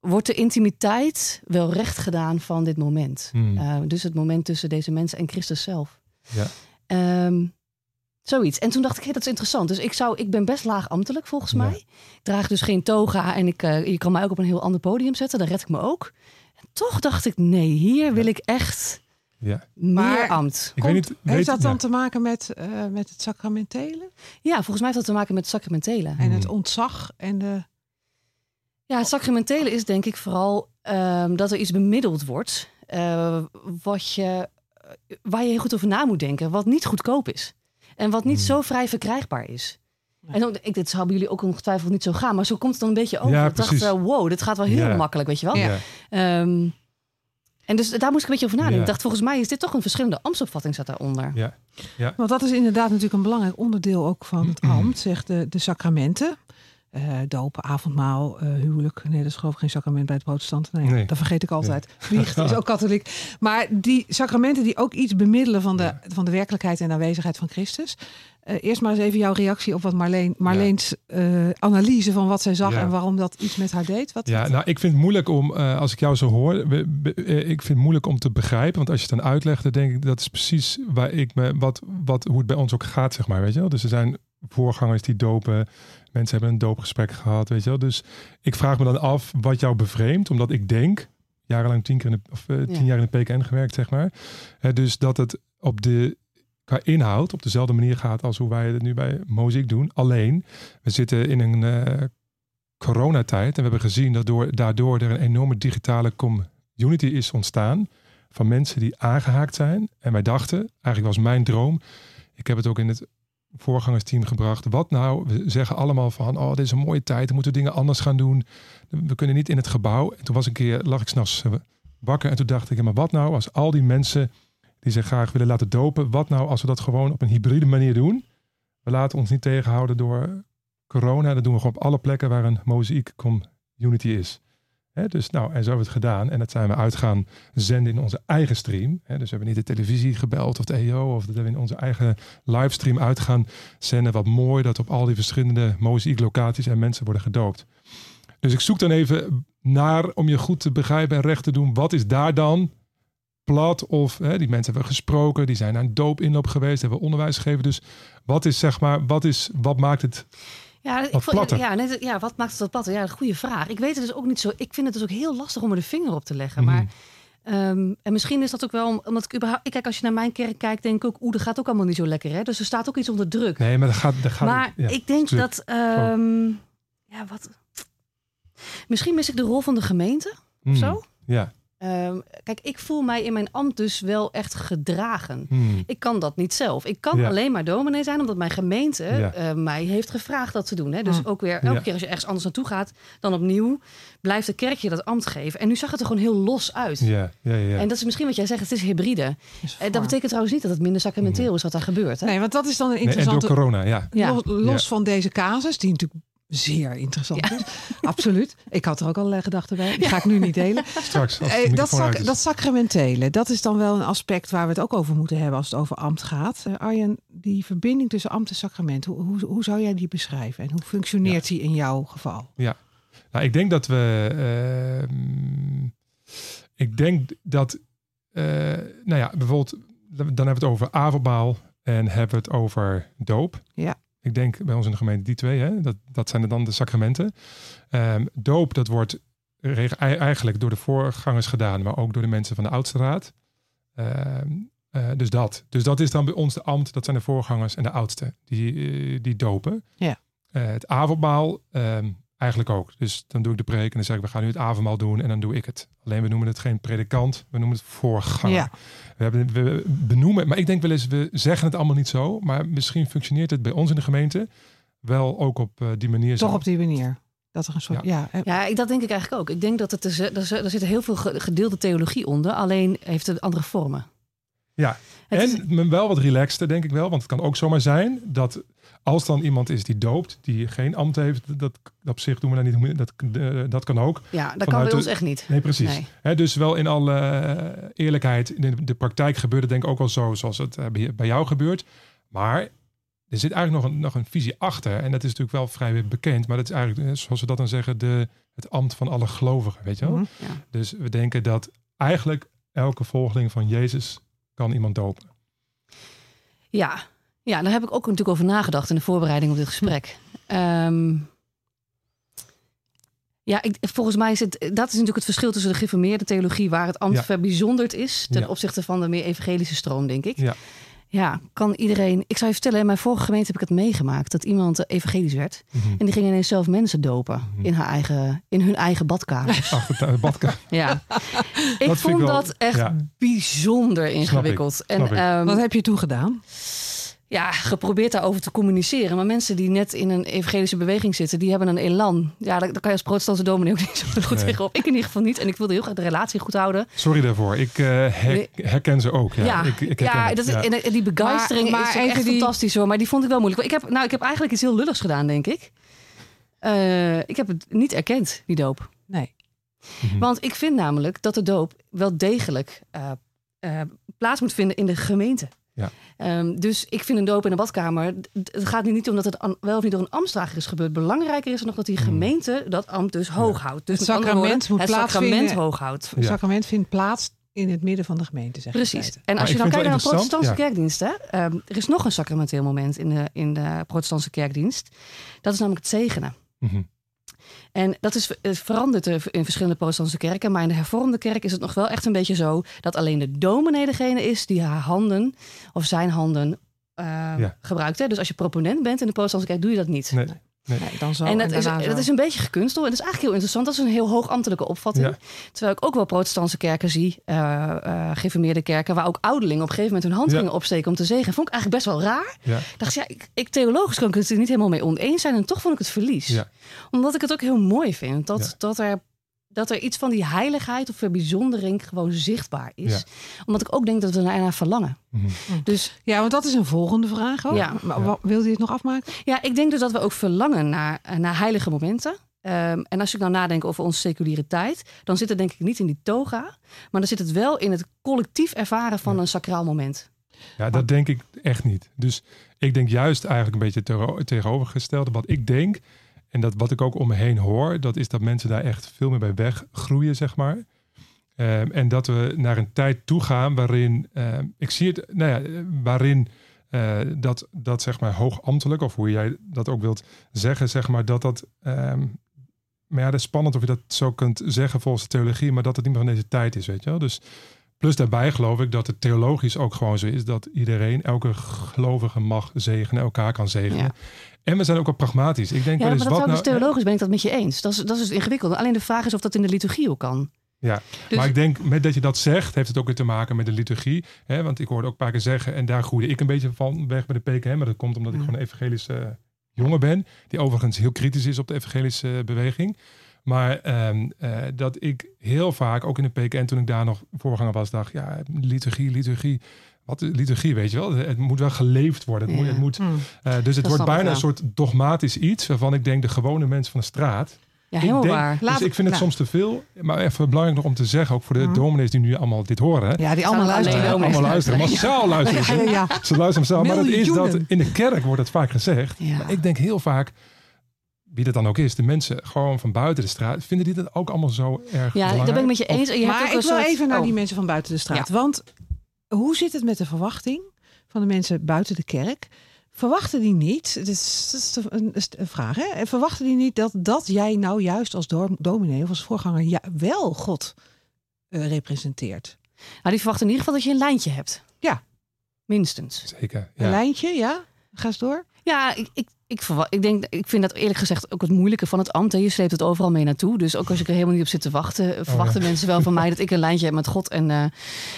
Wordt de intimiteit wel recht gedaan van dit moment? Hmm. Eh, dus het moment tussen deze mensen en Christus zelf. Ja. Ehm, zoiets. En toen dacht ik, hé, dat is interessant. Dus ik, zou, ik ben best laag ambtelijk volgens Ja. mij. Ik draag dus geen toga en ik, eh, je kan mij ook op een heel ander podium zetten. Dan red ik me ook. En toch dacht ik, nee, hier wil ik echt Ja. Meer Maar- ambt. Ik Komt- weet niet, weet, Heeft dat dan ja. te maken met, eh, met het sacramentele Ja, volgens mij heeft dat te maken met het sacramentele. en het Hmm. ontzag en de... Ja, het sacramentele is denk ik vooral ehm, dat er iets bemiddeld wordt. eh, wat je, eh, waar je heel goed over na moet denken. Wat niet goedkoop is. En wat niet Hmm. zo vrij verkrijgbaar is. En ook, ik, dit zou bij jullie ook ongetwijfeld niet zo gaan. Maar zo komt het dan een beetje over. Ja, ik dacht, eh, wow, dit gaat wel heel Ja. makkelijk, weet je wel. Ja. Ja. Ehm, en dus daar moest ik een beetje over nadenken. Ja. Ik dacht, volgens mij is dit toch een verschillende ambtsopvatting zat daaronder. Ja. Want dat is inderdaad natuurlijk een belangrijk onderdeel ook van het ambt, zegt de, de sacramenten. Eh doop, avondmaal, eh, huwelijk. Nee, dat is geloof ik geen sacrament bij het protestanten. Nee, Nee. dat vergeet ik altijd. Biecht is ook <laughs> katholiek. Maar die sacramenten die ook iets bemiddelen van de, Ja. van de werkelijkheid en aanwezigheid van Christus. Eh, eerst maar eens even jouw reactie op wat Marleen, Marleens analyse van wat zij zag Ja. en waarom dat iets met haar deed. Wat, Ja, nou, ik vind het moeilijk om, als ik jou zo hoor, ik vind het moeilijk om te begrijpen. Want als je het dan uitlegt, dan denk ik dat is precies waar ik me, wat, wat, hoe het bij ons ook gaat, zeg maar. Weet je wel? Dus er zijn voorgangers die dopen, mensen hebben een doopgesprek gehad, weet je wel. Dus ik vraag me dan af wat jou bevreemdt, omdat ik denk, jarenlang tien, keer in de, of, eh, tien Ja. jaar in de PKN gewerkt, zeg maar. Eh, dus dat het op de, qua inhoud op dezelfde manier gaat als hoe wij het nu bij Moziek doen. Alleen, we zitten in een eh, coronatijd en we hebben gezien dat door, daardoor er een enorme digitale community is ontstaan van mensen die aangehaakt zijn. En wij dachten, eigenlijk was mijn droom, ik heb het ook in het voorgangersteam gebracht. Wat nou? We zeggen allemaal van, oh, dit is een mooie tijd, we moeten dingen anders gaan doen. We kunnen niet in het gebouw. En toen was een keer, lag ik s'nachts eh, wakker en toen dacht ik, maar wat nou als al die mensen die zich graag willen laten dopen, wat nou als we dat gewoon op een hybride manier doen? We laten ons niet tegenhouden door corona. Dat doen we gewoon op alle plekken waar een mozaïek community is. Dus nou, en zo hebben we het gedaan. En dat zijn we uit gaan zenden in onze eigen stream. Hè, dus we hebben niet de televisie gebeld of de EO. Of dat hebben we in onze eigen livestream uit gaan zenden. Wat mooi dat op al die verschillende mozaïek locaties en mensen worden gedoopt. Dus ik zoek dan even naar, om je goed te begrijpen en recht te doen. Wat is daar dan plat? Of die mensen hebben gesproken. Die zijn een doopinloop geweest. Hebben onderwijs gegeven. Dus wat is zeg maar, wat, is, wat maakt het Ja, ik Wat vond- platter. ja, net, ja, wat maakt het wat platter? Ja, een goede vraag. Ik weet het dus ook niet zo. Ik vind het dus ook heel lastig om er de vinger op te leggen. Mhm. Maar ehm, en misschien is dat ook wel om- omdat ik überhaupt. Ik kijk, als je naar mijn kerk kijkt, denk ik ook, oeh, dat gaat ook allemaal niet zo lekker. Hè? Dus er staat ook iets onder druk. Nee, maar dat gaat. Dat gaat maar ja, ik denk druk. dat. ehm, ja, wat. Misschien mis ik de rol van de gemeente Hmm, zo. Ja. Ehm, kijk, ik voel mij in mijn ambt dus wel echt gedragen. Hmm. Ik kan dat niet zelf. Ik kan Ja. alleen maar dominee zijn omdat mijn gemeente Ja. eh, mij heeft gevraagd dat te doen. Hè. Dus Hm. ook weer elke Ja. keer als je ergens anders naartoe gaat, dan opnieuw blijft de kerk je dat ambt geven. En nu zag het er gewoon heel los uit. Ja, ja, ja. En dat is misschien wat jij zegt, het is hybride. is Eh, dat betekent trouwens niet dat het minder sacramenteel is wat daar gebeurt. Hè? Nee, want dat is dan een Nee, en door interessante... corona, ja. Ja. Los, los van deze casus, die natuurlijk zeer interessant is. Absoluut. Ik had er ook allerlei gedachten bij. Die ga ik nu niet delen. Straks. De Eh, dat, sac- dat sacramentele, dat is dan wel een aspect waar we het ook over moeten hebben als het over ambt gaat. Eh, Arjen, die verbinding tussen ambt en sacrament, hoe, hoe, hoe zou jij die beschrijven? En hoe functioneert die in jouw geval? Nou, ik denk dat we. ehm, ik denk dat. eh, nou ja, bijvoorbeeld. Dan hebben we het over avondmaal. En hebben we het over doop. Ja. Ik denk bij ons in de gemeente die twee. Hè, dat, dat zijn dan de sacramenten. Ehm, doop, dat wordt eigenlijk door de voorgangers gedaan. Maar ook door de mensen van de oudste raad. Ehm, eh, dus dat. Dus dat is dan bij ons de ambt. Dat zijn de voorgangers en de oudste. Die, eh, die dopen. Ja. Eh, het avondmaal ehm, eigenlijk ook. Dus dan doe ik de preek en dan zeg ik, we gaan nu het avondmaal doen en dan doe ik het. Alleen we noemen het geen predikant, we noemen het voorganger. Ja. We, hebben, we benoemen, maar ik denk wel eens, we zeggen het allemaal niet zo, maar misschien functioneert het bij ons in de gemeente wel ook op eh, die manier. Toch zo. op die manier. Dat er een soort. Ja. eh, Ja, ik, dat denk ik eigenlijk ook. Ik denk dat het er, er, er zit heel veel ge- gedeelde theologie onder, alleen heeft het andere vormen. Ja. Het en wel wat relaxter, denk ik wel. Want het kan ook zomaar zijn dat als dan iemand is die doopt, die geen ambt heeft, dat, dat op zich doen we dat niet. Dat, eh, dat kan ook. ja, dat kan bij ons de- echt niet. Nee, precies. Nee. Dus wel in alle eh, eerlijkheid, in de, de praktijk gebeurt het denk ik ook wel zo zoals het eh, bij, jou gebeurt. Maar er zit eigenlijk nog een, nog een visie achter. En dat is natuurlijk wel vrij bekend. Maar dat is eigenlijk, zoals we dat dan zeggen, de, het ambt van alle gelovigen. Weet je wel? mhm. Ja. Dus we denken dat eigenlijk elke volgeling van Jezus kan iemand dopen. Ja. Ja, daar heb ik ook natuurlijk over nagedacht in de voorbereiding op dit gesprek. Ehm, Ja, ik, volgens mij is het, dat is natuurlijk het verschil tussen de gereformeerde theologie, waar het ambt Ja. verbijzonderd is, ten Ja. opzichte van de meer evangelische stroom, denk ik. Ja. Ja, kan iedereen. Ik zou je vertellen, in mijn vorige gemeente heb ik het meegemaakt dat iemand eh, evangelisch werd. Mhm. En die ging ineens zelf mensen dopen Mhm. in, haar eigen, in hun eigen badkamer. De badkamer. ja. <laughs> Ik vond wel- dat echt ja. bijzonder ingewikkeld. En snap ik. ehm, Wat heb je toen gedaan? Ja, geprobeerd daarover te communiceren. Maar mensen die net in een evangelische beweging zitten, die hebben een elan. Ja, daar, daar kan je als protestantse dominee ook <laughs> niet zo goed Nee. tegenop. Ik in ieder geval niet. En ik wilde heel graag de relatie goed houden. Sorry daarvoor. Ik eh, her- herken ze ook. Ja, Ja, ik, ik ja, dat is, Ja. en, en die begeistering Maar- maar is ook echt die- fantastisch hoor. Maar die vond ik wel moeilijk. Ik heb, nou, ik heb eigenlijk iets heel lulligs gedaan, denk ik. Eh, ik heb het niet erkend, die doop. Nee. Mhm. Want ik vind namelijk dat de doop wel degelijk eh, eh, plaats moet vinden in de gemeente. Ja. Ehm, dus ik vind een doop in een badkamer. Het gaat nu niet om dat het wel of niet door een ambtsdrager is gebeurd. Belangrijker is nog dat die Hmm. gemeente dat ambt dus hoog houdt. Dus Het sacrament woorden, moet het sacrament plaatsvinden. hoog houdt. Het sacrament vindt plaats in het midden van de gemeente, zeg Precies. En Maar als je dan kijkt naar een protestantse kerkdienst, hè, ehm, er is nog een sacramenteel moment in de, in de protestantse kerkdienst. Dat is namelijk het zegenen. Mhm. En dat is het veranderd er in verschillende protestantse kerken. Maar in de hervormde kerk is het nog wel echt een beetje zo dat alleen de dominee degene is die haar handen of zijn handen eh, Ja. gebruikt. Hè? Dus als je proponent bent in de protestantse kerk, doe je dat niet. Nee. Nee, dan zo en dat is, zo. dat is een beetje gekunsteld. En dat is eigenlijk heel interessant. Dat is een heel hoogambtelijke opvatting. Ja. Terwijl ik ook wel protestantse kerken zie, eh eh gereformeerde kerken, waar ook ouderlingen op een gegeven moment hun hand Ja. gingen opsteken om te zegen. Vond ik eigenlijk best wel raar. Ja. Ik dacht, ja, ik, ik theologisch kan ik het er niet helemaal mee oneens zijn. En toch vond ik het verlies. Ja. Omdat ik het ook heel mooi vind. Dat, Ja. dat, er, dat er iets van die heiligheid of verbijzondering gewoon zichtbaar is. Ja. Omdat ik ook denk dat we er naar verlangen. Mhm. Dus Ja, want dat is een volgende vraag ook. Ja. Maar Ja. wa- wil je het nog afmaken? ja, ik denk dus dat we ook verlangen naar, eh, naar heilige momenten. Ehm, en als ik nou nadenk over onze seculiere tijd, dan zit het denk ik niet in die toga, maar dan zit het wel in het collectief ervaren van Ja. een sacraal moment. Ja, dat denk ik echt niet. Dus ik denk juist eigenlijk een beetje tegenovergestelde. Wat ik denk, en dat wat ik ook om me heen hoor, dat is dat mensen daar echt veel meer bij weggroeien, zeg maar. Ehm, en dat we naar een tijd toe gaan waarin, ehm, ik zie het, nou ja, waarin eh, dat, dat zeg maar hoogambtelijk, of hoe jij dat ook wilt zeggen, zeg maar, dat dat, ehm, maar ja, dat is spannend of je dat zo kunt zeggen volgens de theologie, maar dat het niet meer van deze tijd is, weet je wel. Dus plus daarbij geloof ik dat het theologisch ook gewoon zo is dat iedereen, elke gelovige mag zegenen, elkaar kan zegenen. Ja. En we zijn ook wel pragmatisch. Ik denk Ja, wel maar eens dat wat nou... dus theologisch ben ik dat met je eens. Dat is, dat is het ingewikkeld. Alleen de vraag is of dat in de liturgie ook kan. Ja, Dus- maar ik denk met dat je dat zegt, heeft het ook weer te maken met de liturgie. Hè? Want ik hoorde ook een paar keer zeggen, en daar groeide ik een beetje van weg bij de PKM. Maar dat komt omdat ik Ja. gewoon een evangelische jongen ben. Die overigens heel kritisch is op de evangelische beweging. Maar ehm, eh, dat ik heel vaak, ook in de PKN toen ik daar nog voorganger was, dacht, ja, liturgie, liturgie. Wat liturgie, weet je wel? Het moet wel geleefd worden. Het moet, het moet, Hm. eh, dus het Dat wordt bijna een soort dogmatisch iets waarvan ik denk de gewone mensen van de straat, Ja, helemaal denk- waar. dus Laat- ik vind het soms te veel. Maar even belangrijk nog om te zeggen, ook voor de Mhm. dominees die nu allemaal dit horen. Ja, die allemaal luisteren. allemaal luisteren. Massaal luisteren. Ja, ze. ja, ja. Ze luisteren massaal. Maar het is dat in de kerk wordt het vaak gezegd. Ja. Maar ik denk heel vaak, wie dat dan ook is, de mensen gewoon van buiten de straat, vinden die dat ook allemaal zo erg Ja, belangrijk? daar ben ik met je eens. En je hebt Maar ook ik wil soort- even naar oh. die mensen van buiten de straat. Want hoe zit het met de verwachting van de mensen buiten de kerk? Verwachten die niet, dat is, dat is de- een, is een vraag, hè? verwachten die niet dat, dat jij nou juist als dom- dominee of als voorganger ja, wel God eh, representeert? Nou, die verwachten in ieder geval dat je een lijntje hebt. Ja. Minstens. Zeker, Een ja. lijntje, ja? Ga eens door. Ja, ik, ik, ik, ik, denk, ik vind dat eerlijk gezegd ook het moeilijke van het ambt. Hè. Je sleept het overal mee naartoe. Dus ook als ik er helemaal niet op zit te wachten, eh, verwachten mensen wel van mij dat ik een lijntje heb met God. En eh,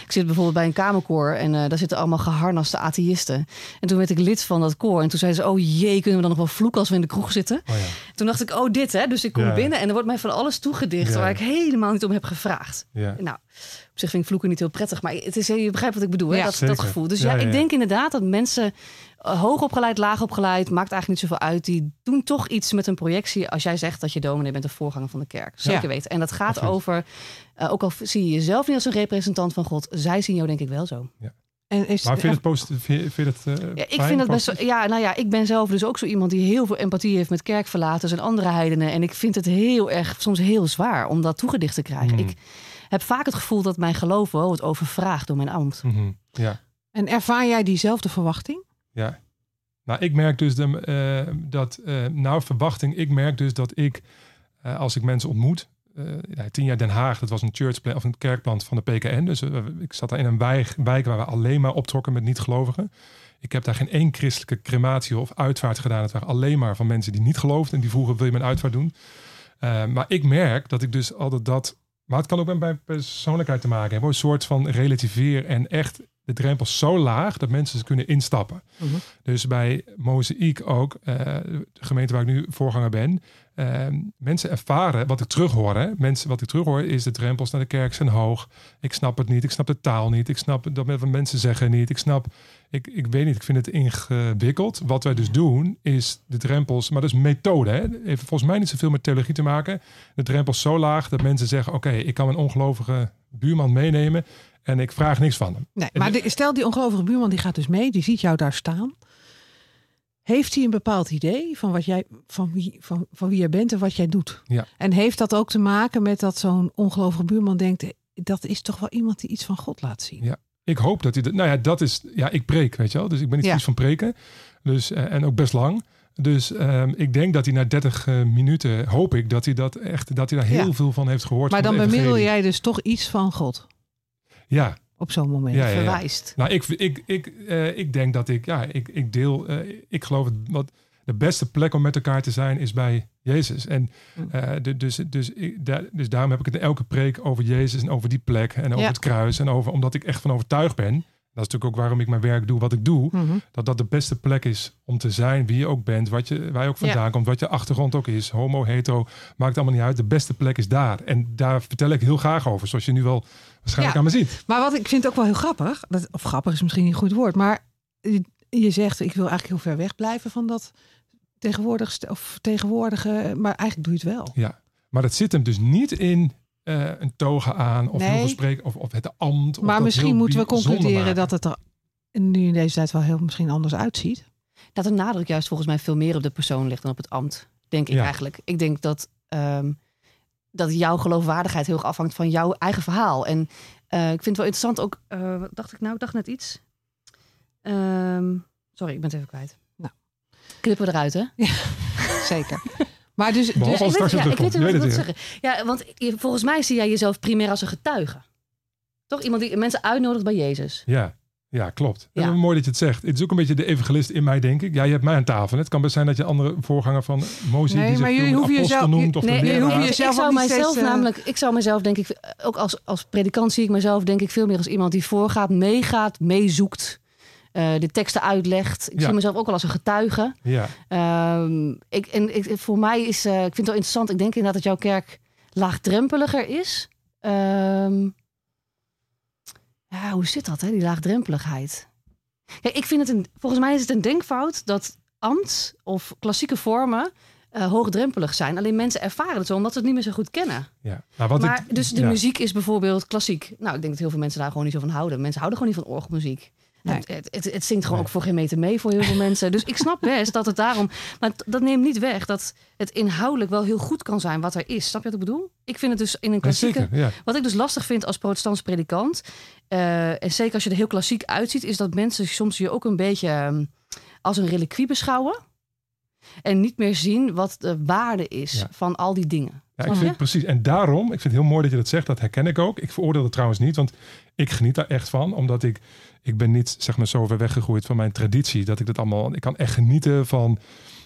ik zit bijvoorbeeld bij een kamerkoor en eh, daar zitten allemaal geharnaste atheïsten. En toen werd ik lid van dat koor. En toen zeiden ze, oh jee, kunnen we dan nog wel vloeken als we in de kroeg zitten? Oh ja, Toen dacht ik, oh dit hè. Dus ik kom Ja. binnen en er wordt mij van alles toegedicht Ja. waar ik helemaal niet om heb gevraagd. ja. Nou, op zich vind ik vloeken niet heel prettig, maar het is, je begrijpt wat ik bedoel, hè? Ja, dat, zeker. dat gevoel. Dus Ja, ja, ja, ik denk inderdaad dat mensen hoog opgeleid, laag opgeleid, maakt eigenlijk niet zoveel uit. Die doen toch iets met een projectie als jij zegt dat je dominee bent of voorganger van de kerk. Zeker Ja. weten. En dat gaat Absoluut. over, uh, ook al zie je jezelf niet als een representant van God, zij zien jou denk ik wel zo. En is, Maar vind je het positief? Vind je, vind het, eh, Ja, ik fijn, vind het best. positief? Ja, nou ja, ik ben zelf dus ook zo iemand die heel veel empathie heeft met kerkverlaters en andere heidenen. En ik vind het heel erg, soms heel zwaar om dat toegedicht te krijgen. Hmm. Ik heb vaak het gevoel dat mijn geloof wel wordt overvraagd door mijn ambt. Mhm, Ja. en ervaar jij diezelfde verwachting? Ja. Nou, ik merk dus de, eh, dat, eh nou verwachting, ik merk dus dat ik eh, als ik mensen ontmoet. tien jaar Den Haag, dat was een churchplan of een kerkplant van de PKN. Dus ik zat daar in een wijk, wijk waar we alleen maar optrokken met niet-gelovigen. Ik heb daar geen één christelijke crematie of uitvaart gedaan. Het waren alleen maar van mensen die niet geloofden en die vroegen: wil je mijn uitvaart doen? Maar ik merk dat ik dus altijd dat. Maar het kan ook met mijn persoonlijkheid te maken hebben. Een soort van relativeer en echt de drempel zo laag dat mensen ze kunnen instappen. Mhm. Dus bij Mozaïek ook, eh, de gemeente waar ik nu voorganger ben. eh, mensen ervaren, wat ik terughoor, hè, mensen, wat ik terughoor is de drempels naar de kerk zijn hoog. Ik snap het niet, ik snap de taal niet, ik snap dat wat mensen zeggen niet. Ik snap, ik, ik weet niet, ik vind het ingewikkeld. Wat wij dus doen is de drempels, maar dat is methode. Hè? Heeft volgens mij niet zoveel met theologie te maken. De drempels zo laag dat mensen zeggen, oké, ik kan een ongelovige buurman meenemen en ik vraag niks van hem. Nee, maar de- stel die ongelovige buurman die gaat dus mee, die ziet jou daar staan. Heeft hij een bepaald idee van, wat jij, van, wie, van, van wie jij bent en wat jij doet? Ja. En heeft dat ook te maken met dat zo'n ongelovige buurman denkt, eh, dat is toch wel iemand die iets van God laat zien? Ja. Ik hoop dat hij dat. Nou ja, dat is. Ja, ik preek, weet je wel. Dus ik ben niet Ja. van preken. Dus, eh, en ook best lang. Dus ehm, ik denk dat hij na 30 eh, minuten hoop ik dat hij dat echt dat hij daar heel Ja. veel van heeft gehoord. Maar dan bemiddel jij dus toch iets van God Ja, op zo'n moment. Ja, ja, ja. Verwijst. nou ik, ik, ik, eh, ik denk dat ik, ja, ik, ik deel, eh, ik geloof het, wat de beste plek om met elkaar te zijn is bij Jezus. En Hm. eh, de- dus, dus, ik, dus daarom heb ik het in elke preek over Jezus en over die plek en over het kruis en over, omdat ik echt van overtuigd ben. Dat is natuurlijk ook waarom ik mijn werk doe wat ik doe. Mhm. dat dat de beste plek is om te zijn wie je ook bent, wat je, waar je ook vandaan komt, wat je achtergrond ook is, homo, hetero, maakt allemaal niet uit. De beste plek is daar. En daar vertel ik heel graag over, zoals je nu wel waarschijnlijk Ja. aan me ziet. Maar wat ik vind ook wel heel grappig, dat, of grappig is misschien niet een goed woord, maar je, je zegt ik wil eigenlijk heel ver weg blijven van dat tegenwoordig of tegenwoordige, maar eigenlijk doe je het wel. Ja. Maar dat zit hem dus niet in eh, een toga aan of Nee. spreken of, of het ambt. Of maar misschien moeten we concluderen dat het er nu in deze tijd wel heel misschien anders uitziet. Dat de nadruk juist volgens mij veel meer op de persoon ligt dan op het ambt. Denk ik Ja. eigenlijk. Ik denk dat, ehm, dat jouw geloofwaardigheid heel erg afhangt van jouw eigen verhaal. En eh, ik vind het wel interessant ook. eh, wat dacht ik nou? Ik dacht net iets. Ehm, sorry, ik ben het even kwijt. Nou. Knippen we eruit, hè? <laughs> Zeker. Maar dus, Behalve dus als ik het weet, straks ja, weer ik weet terugkomt. niet wat Je ik weet wil het zeggen. Ja, want volgens mij zie jij jezelf primair als een getuige. Toch? Iemand die mensen uitnodigt bij Jezus. Ja. Ja, klopt. Ja. En mooi dat je het zegt. Het is ook een beetje de evangelist in mij, denk ik. Ja, je hebt mij aan tafel. Het kan best zijn dat je andere voorganger van Mozes Nee, die zich maar jullie hoeven apostel jezelf- noemt of Nee, de je jezelf ik zou mijzelf steeds, namelijk, ik zou mezelf denk ik, ook als, als predikant zie ik mezelf denk ik veel meer als iemand die voorgaat, meegaat, meezoekt, eh, de teksten uitlegt. Ik Ja. zie mezelf ook wel als een getuige. Ja, Ehm, ik, en ik, voor mij is, eh, ik vind het wel interessant. Ik denk inderdaad dat jouw kerk laagdrempeliger is. Ehm, ja, hoe zit dat, hè, die laagdrempeligheid? Kijk, ik vind het een, volgens mij is het een denkfout dat ambt of klassieke vormen eh, hoogdrempelig zijn. Alleen mensen ervaren het zo omdat ze het niet meer zo goed kennen. ja. Nou, wat maar ik, dus de ja. muziek is bijvoorbeeld klassiek. Nou, ik denk dat heel veel mensen daar gewoon niet zo van houden. Mensen houden gewoon niet van orgelmuziek. Nee. Het, het, het, het zingt gewoon Nee. ook voor geen meter mee voor heel veel <laughs> mensen. Dus ik snap best dat het daarom... Maar dat neemt niet weg dat het inhoudelijk wel heel goed kan zijn wat er is. Snap je wat ik bedoel? Ik vind het dus in een Ja, klassieke... zeker, ja. Wat ik dus lastig vind als protestants predikant... eh, en zeker als je er heel klassiek uitziet... is dat mensen soms je ook een beetje ehm, als een reliquie beschouwen. En niet meer zien wat de waarde is Ja. van al die dingen. Ja, ik vind precies. En daarom, ik vind het heel mooi dat je dat zegt. Dat herken ik ook. Ik veroordeel het trouwens niet, want ik geniet daar echt van. Omdat ik, ik ben niet zeg maar zo ver weggegroeid van mijn traditie. Dat ik dat allemaal, ik kan echt genieten van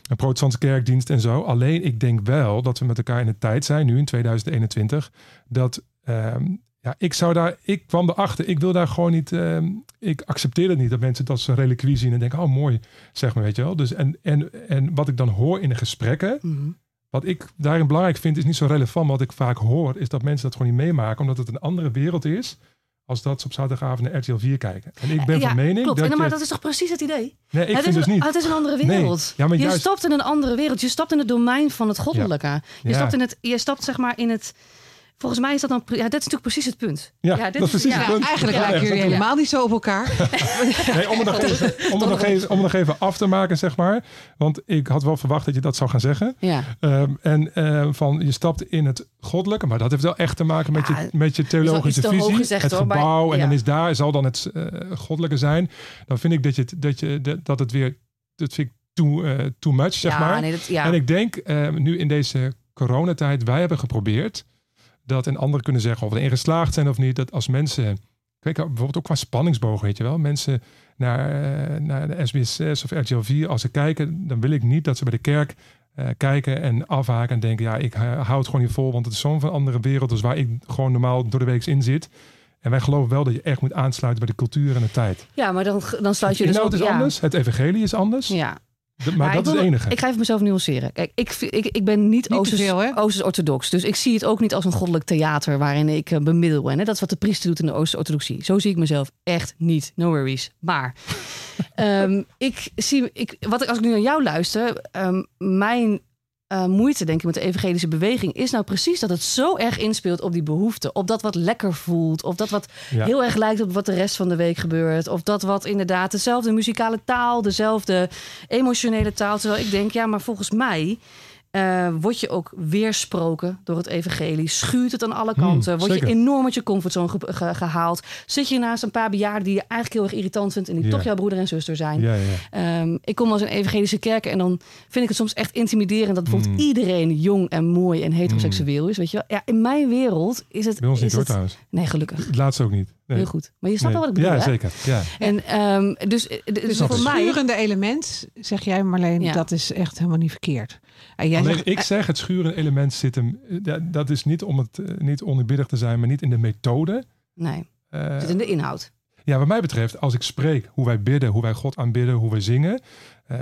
een protestantse kerkdienst en zo. Alleen ik denk wel dat we met elkaar in een tijd zijn, nu in 2021, dat ehm, ja, ik zou daar, ik kwam erachter, ik wil daar gewoon niet, ehm, ik accepteer het niet dat mensen dat als een reliquie zien en denken, oh mooi, zeg maar, weet je wel. Dus en, en, en wat ik dan hoor in de gesprekken, Mhm. wat ik daarin belangrijk vind, is niet zo relevant. Wat ik vaak hoor, is dat mensen dat gewoon niet meemaken. Omdat het een andere wereld is. Als dat ze op zaterdagavond naar RTL 4 kijken. En ik ben Ja, van mening Klopt, dat En, je... maar dat is toch precies het idee? nee, ik het, vind is dus een, niet. het is een andere Nee. wereld. Ja, maar je juist- stapt in een andere wereld. Je stapt in het domein van het goddelijke. Je, Ja. stapt in het, je stapt zeg maar in het... Volgens mij is dat dan... Ja, dit is natuurlijk precies het punt. Ja, dit dat is precies ja, het punt. Eigenlijk lijken jullie dat- helemaal niet zo op elkaar. <laughs> Nee, om het nog <laughs> even, om het nog even, om het nog even af te maken, zeg maar. Want ik had wel verwacht dat je dat zou gaan zeggen. Ja. Ehm, en ehm, van je stapt in het goddelijke, maar dat heeft wel echt te maken met, je, met je theologische hoog visie. gezegd, het hoor, maar- gebouw, en dan is daar zal dan het eh, goddelijke zijn. Dan vind ik dat, je, dat, je, dat- dat het weer, dat vind ik too, eh, too much, zeg ja, maar. nee, dat, ja. En ik denk, eh, nu in deze coronatijd, wij hebben geprobeerd dat en anderen kunnen zeggen of we erin geslaagd zijn of niet, dat als mensen, kijk bijvoorbeeld ook qua spanningsboog, weet je wel, mensen naar, eh, naar de SBS6 of RTL 4, als ze kijken, dan wil ik niet dat ze bij de kerk eh, kijken en afhaken en denken, ja, ik uh, hou het gewoon niet vol, want het is zo'n van andere wereld, dus waar ik gewoon normaal door de week in zit. En wij geloven wel dat je echt moet aansluiten bij de cultuur en de tijd. Ja, maar dan, dan sluit je dus op. Het is ja. anders, het evangelie is anders. Ja. Maar, dat is het enige. Ik ga even mezelf nuanceren. Kijk, ik, ik, ik ben niet, niet Oosters-orthodox. Dus ik zie het ook niet als een goddelijk theater waarin ik uh, bemiddel. En hè, dat is wat de priester doet in de Oost-orthodoxie. Zo zie ik mezelf echt niet. No worries. Maar um, <laughs> ik zie, ik, wat ik, als ik nu naar jou luister, um, mijn uh, moeite, denk ik, met de evangelische beweging is nou precies dat het zo erg inspeelt op die behoefte. Op dat wat lekker voelt. Of dat wat ja. heel erg lijkt op wat de rest van de week gebeurt. Of dat wat inderdaad dezelfde muzikale taal, dezelfde emotionele taal. Terwijl ik denk, ja, maar volgens mij. Uh, word je ook weersproken door het evangelie? Schuurt het aan alle kanten? Hmm, word zeker. je enorm uit je comfortzone ge ge gehaald? Zit je naast een paar bejaarden die je eigenlijk heel erg irritant vindt... en die Ja. toch jouw broeder en zuster zijn? Ja, ja. Um, ik kom als een evangelische kerk en dan vind ik het soms echt intimiderend... dat bijvoorbeeld Mm. iedereen jong en mooi en heteroseksueel is. Weet je wel? Ja, in mijn wereld is het... Bij ons is niet hoor het... trouwens. Nee, gelukkig. Het laatste ook niet. Nee. Heel goed. Maar je snapt Nee. wel wat ik bedoel, Ja, zeker. Ja. En um, dus, dus, Dus het mij... schurende element, zeg jij Marleen, Ja. dat is echt helemaal niet verkeerd. En jij Alleen zegt, ik zeg, het schurende element zit hem... ja, Dat is niet om het eh, niet te zijn, maar niet in de methode. Nee, Eh, het zit in de inhoud. Ja, wat mij betreft, als ik spreek hoe wij bidden, hoe wij God aanbidden, hoe wij zingen. eh,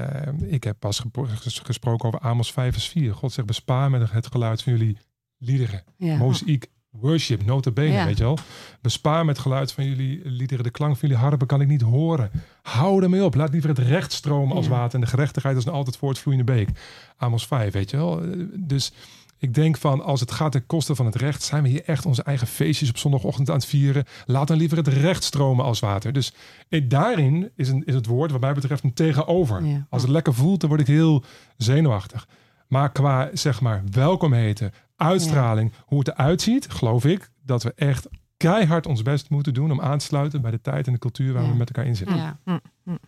ik heb pas gesproken over Amos 5 vers 4. God zegt, bespaar met het geluid van jullie liederen. Ja. Mozaïek, worship, nota bene, Ja. weet je wel. Bespaar met geluid van jullie liederen. De klank van jullie harpen kan ik niet horen. Hou ermee op. Laat liever het recht stromen als Ja. water. En de gerechtigheid is een altijd voortvloeiende beek. Amos 5, weet je wel. Eh, Dus ik denk van, als het gaat ten koste van het recht, zijn we hier echt onze eigen feestjes op zondagochtend aan het vieren. Laat dan liever het recht stromen als water. Dus eh, daarin is, een, is het woord, wat mij betreft, een tegenover. Ja. Als het lekker voelt, dan word ik heel zenuwachtig. Maar qua, zeg maar, welkom heten, uitstraling, hoe het eruit ziet, geloof ik dat we echt keihard ons best moeten doen om aan te sluiten bij de tijd en de cultuur waar Ja. we met elkaar in zitten. Ja.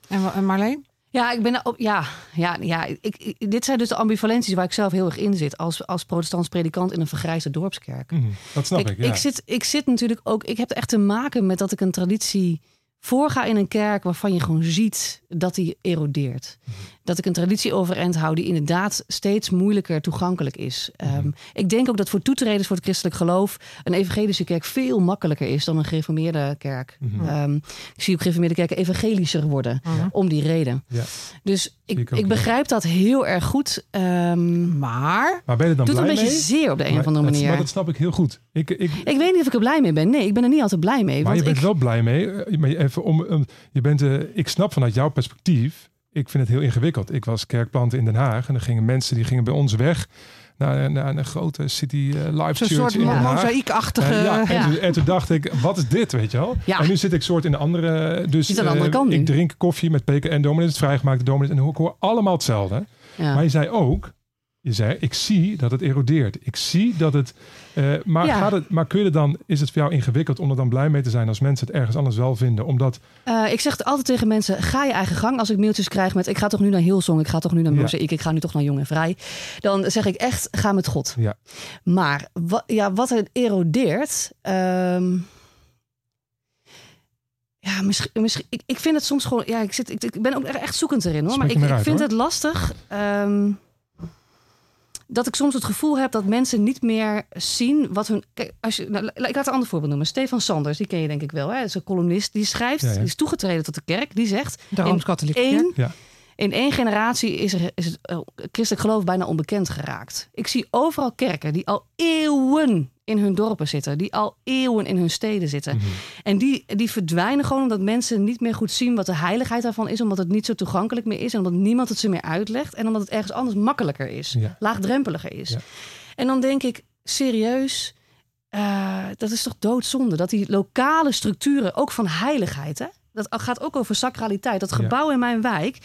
en, Wa- en Marleen? Ja, ik ben op. Ja, ja, ja. Ik, ik- dit zijn dus de ambivalenties waar ik zelf heel erg in zit als, als protestants predikant in een vergrijsde dorpskerk. Mhm, dat snap ik, ik, ja. ik, zit, ik zit natuurlijk ook. Ik heb echt te maken met dat ik een traditie voorga in een kerk waarvan je gewoon ziet dat die erodeert. Mhm. Dat ik een traditie overeind hou die inderdaad steeds moeilijker toegankelijk is. Mhm. Ehm, ik denk ook dat voor toetreders voor het christelijk geloof een evangelische kerk veel makkelijker is dan een gereformeerde kerk. Mhm. Ehm, ik zie ook gereformeerde kerken evangelischer worden om die reden. Ja. Dus ik, ik begrijp dat heel erg goed. Ehm Maar, Maar ben je dan doet een blij beetje mee? zeer op de een Maar of andere dat- manier. Maar dat snap ik heel goed. Ik, ik, Ik weet niet of ik er blij mee ben. Nee, ik ben er niet altijd blij mee. maar Want je bent ik, wel blij mee. Eh, Maar even om, je bent, eh, ik snap vanuit jouw perspectief. Ik vind het heel ingewikkeld. Ik was kerkplanter in Den Haag. En dan gingen mensen die gingen bij ons weg. Naar, naar een grote city eh, live zo'n soort in Den Haag. mozaïekachtige... Eh, ja, en, Ja. Toen, en toen dacht ik, wat is dit, weet je wel? Ja. En nu zit ik soort in de andere... Dus de andere nu. ik drink koffie met PKN dominees, het vrijgemaakte dominees. En ik hoor allemaal hetzelfde. Maar je zei ook, je zei, ik zie dat het erodeert. Ik zie dat het... eh, maar, Ja. gaat het, maar kun je dan, is het voor jou ingewikkeld om er dan blij mee te zijn als mensen het ergens anders wel vinden? Omdat, Eh, ik zeg het altijd tegen mensen: ga je eigen gang. Als ik mailtjes krijg met: ik ga toch nu naar Hillsong, ik ga toch nu naar Ja. Mozaïek, ik ga nu toch naar Jong en Vrij. Dan zeg ik echt: ga met God. ja, Maar wat, ja, wat er erodeert. ehm, ja, misschien, misschien, ik, ik vind het soms gewoon. Ja, ik, zit, ik, ik ben ook echt zoekend erin hoor. Maar ik, ik vind hoor. het lastig. ehm, dat ik soms het gevoel heb dat mensen niet meer zien wat hun. Kijk, als je, nou, ik laat een ander voorbeeld noemen. Stefan Sanders, die ken je denk ik wel. Hè? Dat is een columnist. Die schrijft, Ja, ja. die is toegetreden tot de kerk. Die zegt: de Rooms-Katholieke één, Kerk. ja. In één generatie is, er, is het eh, christelijk geloof bijna onbekend geraakt. Ik zie overal kerken die al eeuwen in hun dorpen zitten, die al eeuwen in hun steden zitten. Mhm. En die, die verdwijnen gewoon omdat mensen niet meer goed zien wat de heiligheid daarvan is, omdat het niet zo toegankelijk meer is en omdat niemand het ze meer uitlegt en omdat het ergens anders makkelijker is, Ja. laagdrempeliger is. Ja. En dan denk ik, serieus, eh, dat is toch doodzonde dat die lokale structuren, ook van heiligheid, hè? Dat gaat ook over sacraliteit. Dat Ja. gebouw in mijn wijk,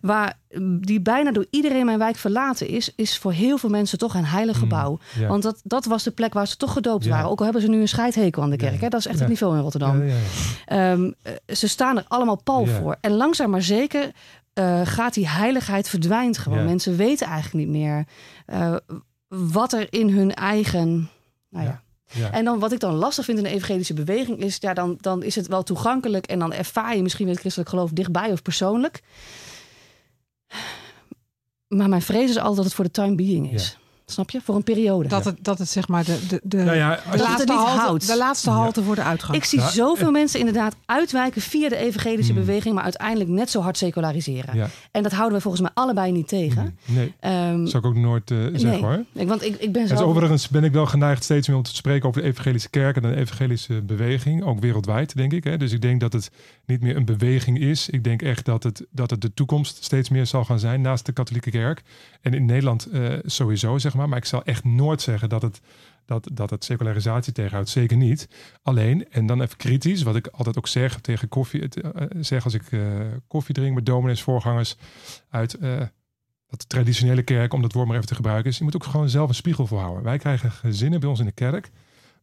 waar, die bijna door iedereen in mijn wijk verlaten is, is voor heel veel mensen toch een heilig gebouw. Mm, ja. Want dat, dat was de plek waar ze toch gedoopt Ja. waren. Ook al hebben ze nu een scheidhekel aan de kerk. Hè? Dat is echt het niveau in Rotterdam. Ehm, eh, ze staan er allemaal pal voor. En langzaam maar zeker eh, gaat die heiligheid verdwijnt gewoon. Mensen weten eigenlijk niet meer eh, wat er in hun eigen. Nou ja. Ja. Ja. En dan wat ik dan lastig vind in de evangelische beweging is, ja, dan, dan is het wel toegankelijk en dan ervaar je misschien het christelijk geloof dichtbij of persoonlijk. Maar mijn vrees is altijd dat het voor de time being is. Snap je? Voor een periode. Dat het, dat het zeg maar de, de, de, Nou ja, de laatste, halte, houdt. de laatste Ja. halte voor de uitgang. Ik zie Ja, zoveel mensen inderdaad uitwijken via de evangelische Hmm. beweging, maar uiteindelijk net zo hard seculariseren. Ja. En dat houden we volgens mij allebei niet tegen. Nee, Ehm, zou ik ook nooit eh, zeggen nee. hoor. ik, want ik, ik ben En zo. dus overigens ben ik wel geneigd steeds meer om te spreken over de evangelische kerk en de evangelische beweging, ook wereldwijd, denk ik. Hè. Dus ik denk dat het niet meer een beweging is. Ik denk echt dat het, dat het de toekomst steeds meer zal gaan zijn naast de katholieke kerk. En in Nederland eh, sowieso, zeg maar. Ik zal echt nooit zeggen dat het, dat, dat het secularisatie tegenhoudt. Zeker niet. Alleen, en dan even kritisch, wat ik altijd ook zeg tegen koffie, het, eh, zeg als ik eh, koffie drink met dominees, voorgangers uit eh, de traditionele kerk, om dat woord maar even te gebruiken, is je moet ook gewoon zelf een spiegel voor houden. Wij krijgen gezinnen bij ons in de kerk,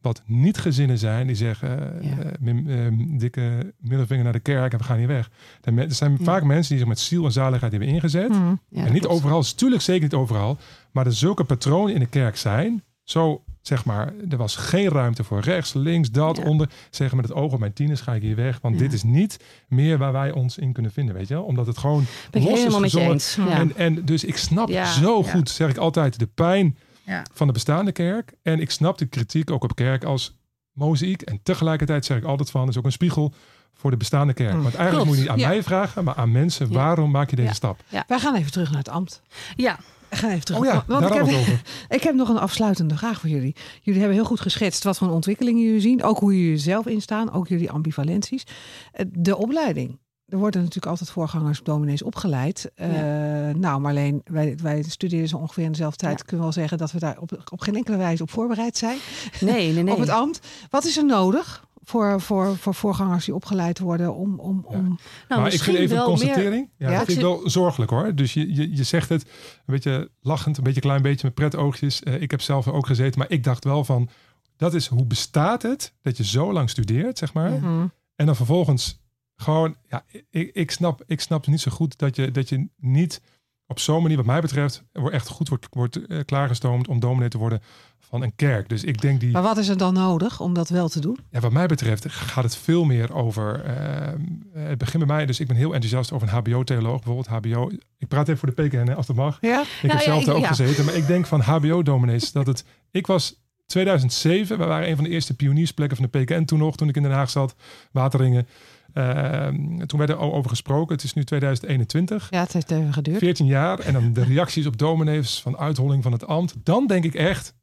wat niet gezinnen zijn, die zeggen, eh, Ja. eh, eh, dikke middelvinger naar de kerk en we gaan niet weg. Er zijn Ja. vaak mensen die zich met ziel en zaligheid hebben ingezet. Mhm. Ja, en niet klopt. overal, natuurlijk zeker niet overal, maar er zulke patronen in de kerk zijn, zo zeg maar, er was geen ruimte voor rechts, links, dat, onder. Zeggen met het oog op mijn tieners ga ik hier weg, want dit is niet meer waar wij ons in kunnen vinden, weet je wel? Omdat het gewoon Ben los is helemaal met je eens. En, en dus ik snap Ja, zo goed, zeg ik altijd, de pijn Ja. van de bestaande kerk. En ik snap de kritiek ook op kerk als mozaïek. En tegelijkertijd zeg ik altijd van, is ook een spiegel voor de bestaande kerk. Mm. Want eigenlijk Klopt. moet je niet aan Ja. mij vragen, maar aan mensen. Ja. Waarom maak je deze Ja. stap? Wij gaan even terug naar het ambt. ja, We gaan even terug. Oh ja, want ik heb, over. <laughs> ik heb nog een afsluitende vraag voor jullie. Jullie hebben heel goed geschetst wat voor ontwikkelingen jullie zien. Ook hoe jullie zelf instaan. Ook jullie ambivalenties. Eh, De opleiding. Er worden natuurlijk altijd voorgangers dominees opgeleid. Eh, nou, Marleen, wij, wij studeren zo ongeveer in dezelfde tijd. Ja. Kunnen we wel zeggen dat we daar op, op geen enkele wijze op voorbereid zijn. nee, nee, <laughs> nee. Op het ambt. Wat is er nodig voor, voor, voor voorgangers die opgeleid worden om... om, Ja. om nou, maar ik misschien vind even een meer. constatering. Ja, Ja. dat vind ik wel zorgelijk hoor. Dus je, je, je zegt het een beetje lachend, een beetje een klein beetje met pret oogjes. Eh, ik heb zelf er ook gezeten, maar ik dacht wel van... Dat is hoe bestaat het dat je zo lang studeert, zeg maar. Ja. Mhm. En dan vervolgens gewoon, ja, ik, ik, snap, ik snap niet zo goed dat je, dat je niet op zo'n manier, wat mij betreft, wordt echt goed wordt, wordt eh, klaargestoomd om dominee te worden van een kerk. Dus ik denk die, Maar wat is er dan nodig om dat wel te doen? ja, wat mij betreft, gaat het veel meer over. eh, het begint bij mij, dus ik ben heel enthousiast over een HBO-theoloog, bijvoorbeeld HBO. Ik praat even voor de PKN, als dat mag. Ja? Ik heb ja, zelf ik- daar ook ja. gezeten, maar ik denk van HBO-dominees dat het. Ik was 2007, we waren een van de eerste pioniersplekken van de PKN toen nog, toen ik in Den Haag zat, Wateringen. Ehm, toen werd er al over gesproken. Het is nu 2021. Ja, het heeft even geduurd. 14 jaar. En dan de reacties op dominees van uitholling van het ambt. Dan denk ik echt,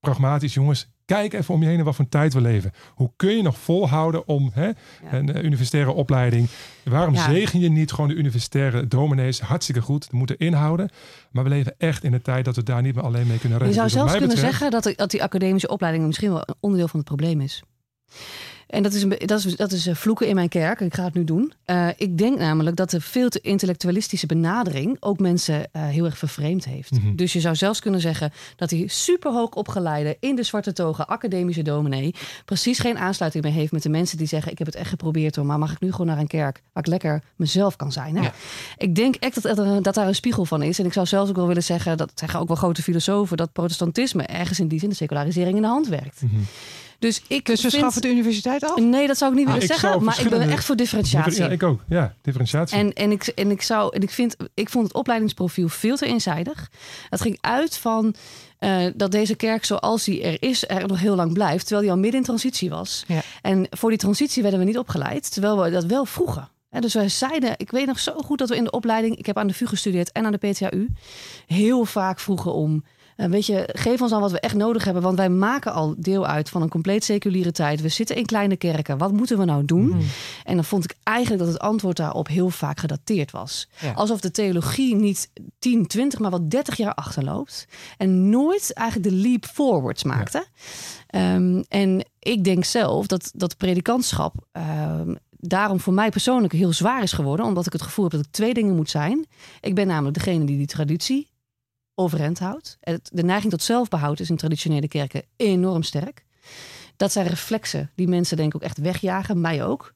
pragmatisch jongens, kijk even om je heen in wat voor een tijd we leven. Hoe kun je nog volhouden om hè, een eh, universitaire opleiding. Waarom Ja. zegen je niet gewoon de universitaire dominees? Hartstikke goed, dat moet er inhouden. Maar we leven echt in een tijd dat we daar niet meer alleen mee kunnen Je redden. zou Dus zelfs kunnen betreft- zeggen dat, dat die academische opleiding misschien wel een onderdeel van het probleem is. En dat is, een, dat is, dat is eh, vloeken in mijn kerk. Ik ga het nu doen. Eh, ik denk namelijk dat de veel te intellectualistische benadering ook mensen eh, heel erg vervreemd heeft. Mhm. Dus je zou zelfs kunnen zeggen dat die superhoog opgeleide in de zwarte toga academische dominee precies geen aansluiting meer heeft met de mensen die zeggen: Ik heb het echt geprobeerd hoor, maar mag ik nu gewoon naar een kerk waar ik lekker mezelf kan zijn? Ja. Ik denk echt dat, dat daar een spiegel van is. En ik zou zelfs ook wel willen zeggen, dat zeggen ook wel grote filosofen, dat protestantisme ergens in die zin de secularisering in de hand werkt. Mhm. Dus ik Dus we vind... schaffen de universiteit af? Nee, dat zou ik niet Ah, willen ik zeggen, maar ik ben echt voor differentiatie. Ja, ik ook. Ja, differentiatie. En, en, ik, en ik zou, en ik vind, ik vond het opleidingsprofiel veel te eenzijdig. Het ging uit van eh, dat deze kerk zoals die er is, er nog heel lang blijft, terwijl die al midden in transitie was. Ja. En voor die transitie werden we niet opgeleid, terwijl we dat wel vroegen. Hè, dus wij zeiden, ik weet nog zo goed dat we in de opleiding, ik heb aan de VU gestudeerd en aan de PTHU, heel vaak vroegen om. Eh, weet je, geef ons aan wat we echt nodig hebben. Want wij maken al deel uit van een compleet seculiere tijd. We zitten in kleine kerken. Wat moeten we nou doen? Mhm. En dan vond ik eigenlijk dat het antwoord daarop heel vaak gedateerd was. Ja. Alsof de theologie niet 10, 20, maar wel 30 jaar achterloopt. En nooit eigenlijk de leap forwards maakte. Ehm, en ik denk zelf dat dat predikantschap ehm, daarom voor mij persoonlijk heel zwaar is geworden. Omdat ik het gevoel heb dat ik twee dingen moet zijn. Ik ben namelijk degene die die traditie overeind houdt. De neiging tot zelfbehoud is in traditionele kerken enorm sterk. Dat zijn reflexen die mensen denk ik ook echt wegjagen, mij ook.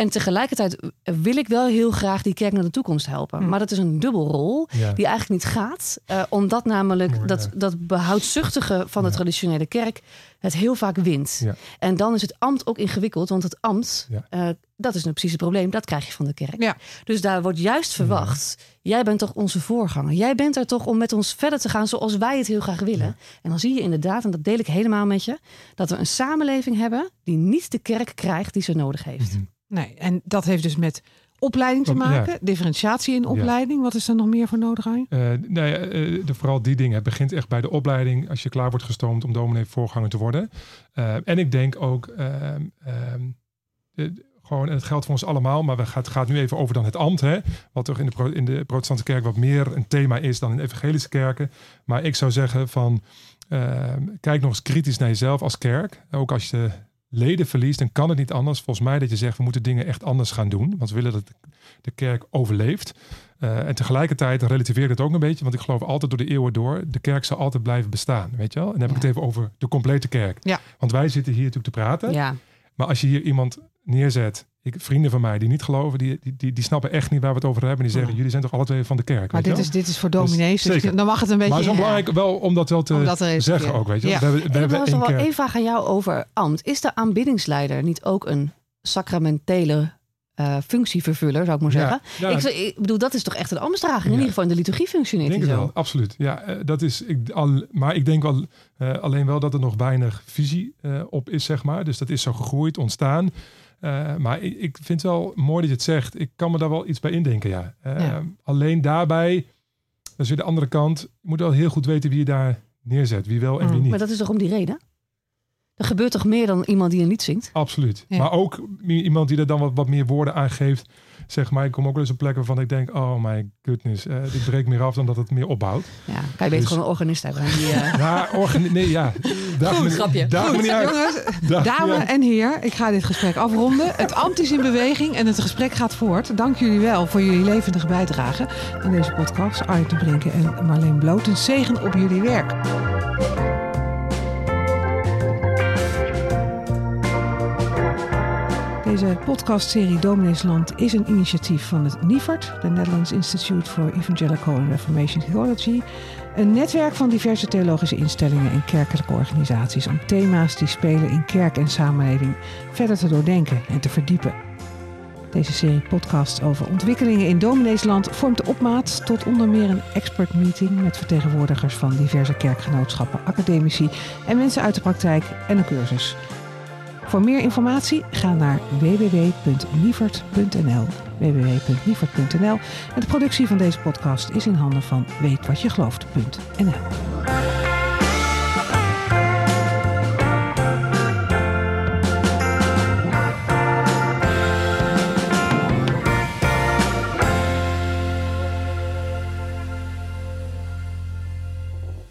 En tegelijkertijd wil ik wel heel graag die kerk naar de toekomst helpen. Hm. Maar dat is een dubbelrol Ja. die eigenlijk niet gaat. eh, omdat namelijk dat, ja. dat behoudzuchtige van de Ja. traditionele kerk het heel vaak wint. Ja. En dan is het ambt ook ingewikkeld. Want het ambt, Ja. eh, dat is nu precies het probleem. Dat krijg je van de kerk. Ja. Dus daar wordt juist verwacht. Jij bent toch onze voorganger. Jij bent er toch om met ons verder te gaan zoals wij het heel graag willen. Ja. En dan zie je inderdaad, en dat deel ik helemaal met je... dat we een samenleving hebben die niet de kerk krijgt die ze nodig heeft. Mhm. Nee, en dat heeft dus met opleiding te Ja. maken, differentiatie in opleiding. Wat is er nog meer voor nodig aan? Eh, nou ja, eh, de, vooral die dingen. Het begint echt bij de opleiding als je klaar wordt gestoomd om dominee voorganger te worden. Eh, en ik denk ook, ehm, ehm, de- gewoon, en het geldt voor ons allemaal, maar we gaat, het gaat nu even over dan het ambt. Hè, wat toch in de, pro- in de protestantse kerk wat meer een thema is dan in de evangelische kerken. Maar ik zou zeggen van, ehm, kijk nog eens kritisch naar jezelf als kerk. Ook als je leden verliest, dan kan het niet anders. Volgens mij dat je zegt, we moeten dingen echt anders gaan doen. Want we willen dat de kerk overleeft. Eh, en tegelijkertijd relativeer ik het ook een beetje, want ik geloof altijd door de eeuwen door, de kerk zal altijd blijven bestaan, weet je wel? En dan heb ik het even over de complete kerk. Ja. Want wij zitten hier natuurlijk te praten, Ja. maar als je hier iemand neerzet, ik, vrienden van mij die niet geloven, die, die, die, die snappen echt niet waar we het over hebben. Die zeggen, Ja. jullie zijn toch alle twee van de kerk, Maar weet je dit wel? is, dit is voor dominees, dus, zeker. dan mag het een beetje... maar het is wel ja, belangrijk wel om dat wel te dat zeggen keer- ook, weet je? Ja. We hebben, we hebben er één wel kerk. vraag aan jou over ambt. Is de aanbiddingsleider niet ook een sacramentele eh, functievervuller, zou ik maar zeggen? Ja, ik, ik bedoel, dat is toch echt een ambtsdrager? In Ja. ieder geval in de liturgie functioneert Ik hij denk het zo. wel, absoluut. Ja, eh, dat is, ik, al, maar ik denk wel, eh, alleen wel dat er nog weinig visie eh, op is, zeg maar. Dus dat is zo gegroeid, ontstaan. Eh, maar ik, ik vind het wel mooi dat je het zegt. Ik kan me daar wel iets bij indenken, ja. Eh, Ja. Alleen daarbij, dat is weer de andere kant. Je moet wel heel goed weten wie je daar neerzet. Wie wel en wie Mm, niet. Maar dat is toch om die reden? Er gebeurt toch meer dan iemand die een lied zingt? Absoluut. Ja. Maar ook iemand die er dan wat, wat meer woorden aan geeft. Zeg maar, ik kom ook wel eens op plekken waarvan ik denk, oh my goodness, eh dit breekt meer af dan dat het meer opbouwt. Ja, kan je beter Dus- gewoon een organist hebben. Die, eh, Ja, organi- nee, ja. Goed, grapje. Goed, jongens, Daag me dame niet uit. en heer, ik ga dit gesprek afronden. Het ambt is in beweging en het gesprek gaat voort. Dank jullie wel voor jullie levendige bijdrage aan deze podcast. Arjen de Brinken en Marleen Bloot. Een zegen op jullie werk. Deze podcastserie Domineesland is een initiatief van het NIFART, de Netherlands Institute for Evangelical and Reformation Theology, een netwerk van diverse theologische instellingen en kerkelijke organisaties om thema's die spelen in kerk en samenleving verder te doordenken en te verdiepen. Deze serie podcasts over ontwikkelingen in Domineesland vormt de opmaat tot onder meer een expert meeting met vertegenwoordigers van diverse kerkgenootschappen, academici en mensen uit de praktijk en een cursus. Voor meer informatie ga naar www.nievert.nl www.nievert.nl en de productie van deze podcast is in handen van weetwatjegelooft.nl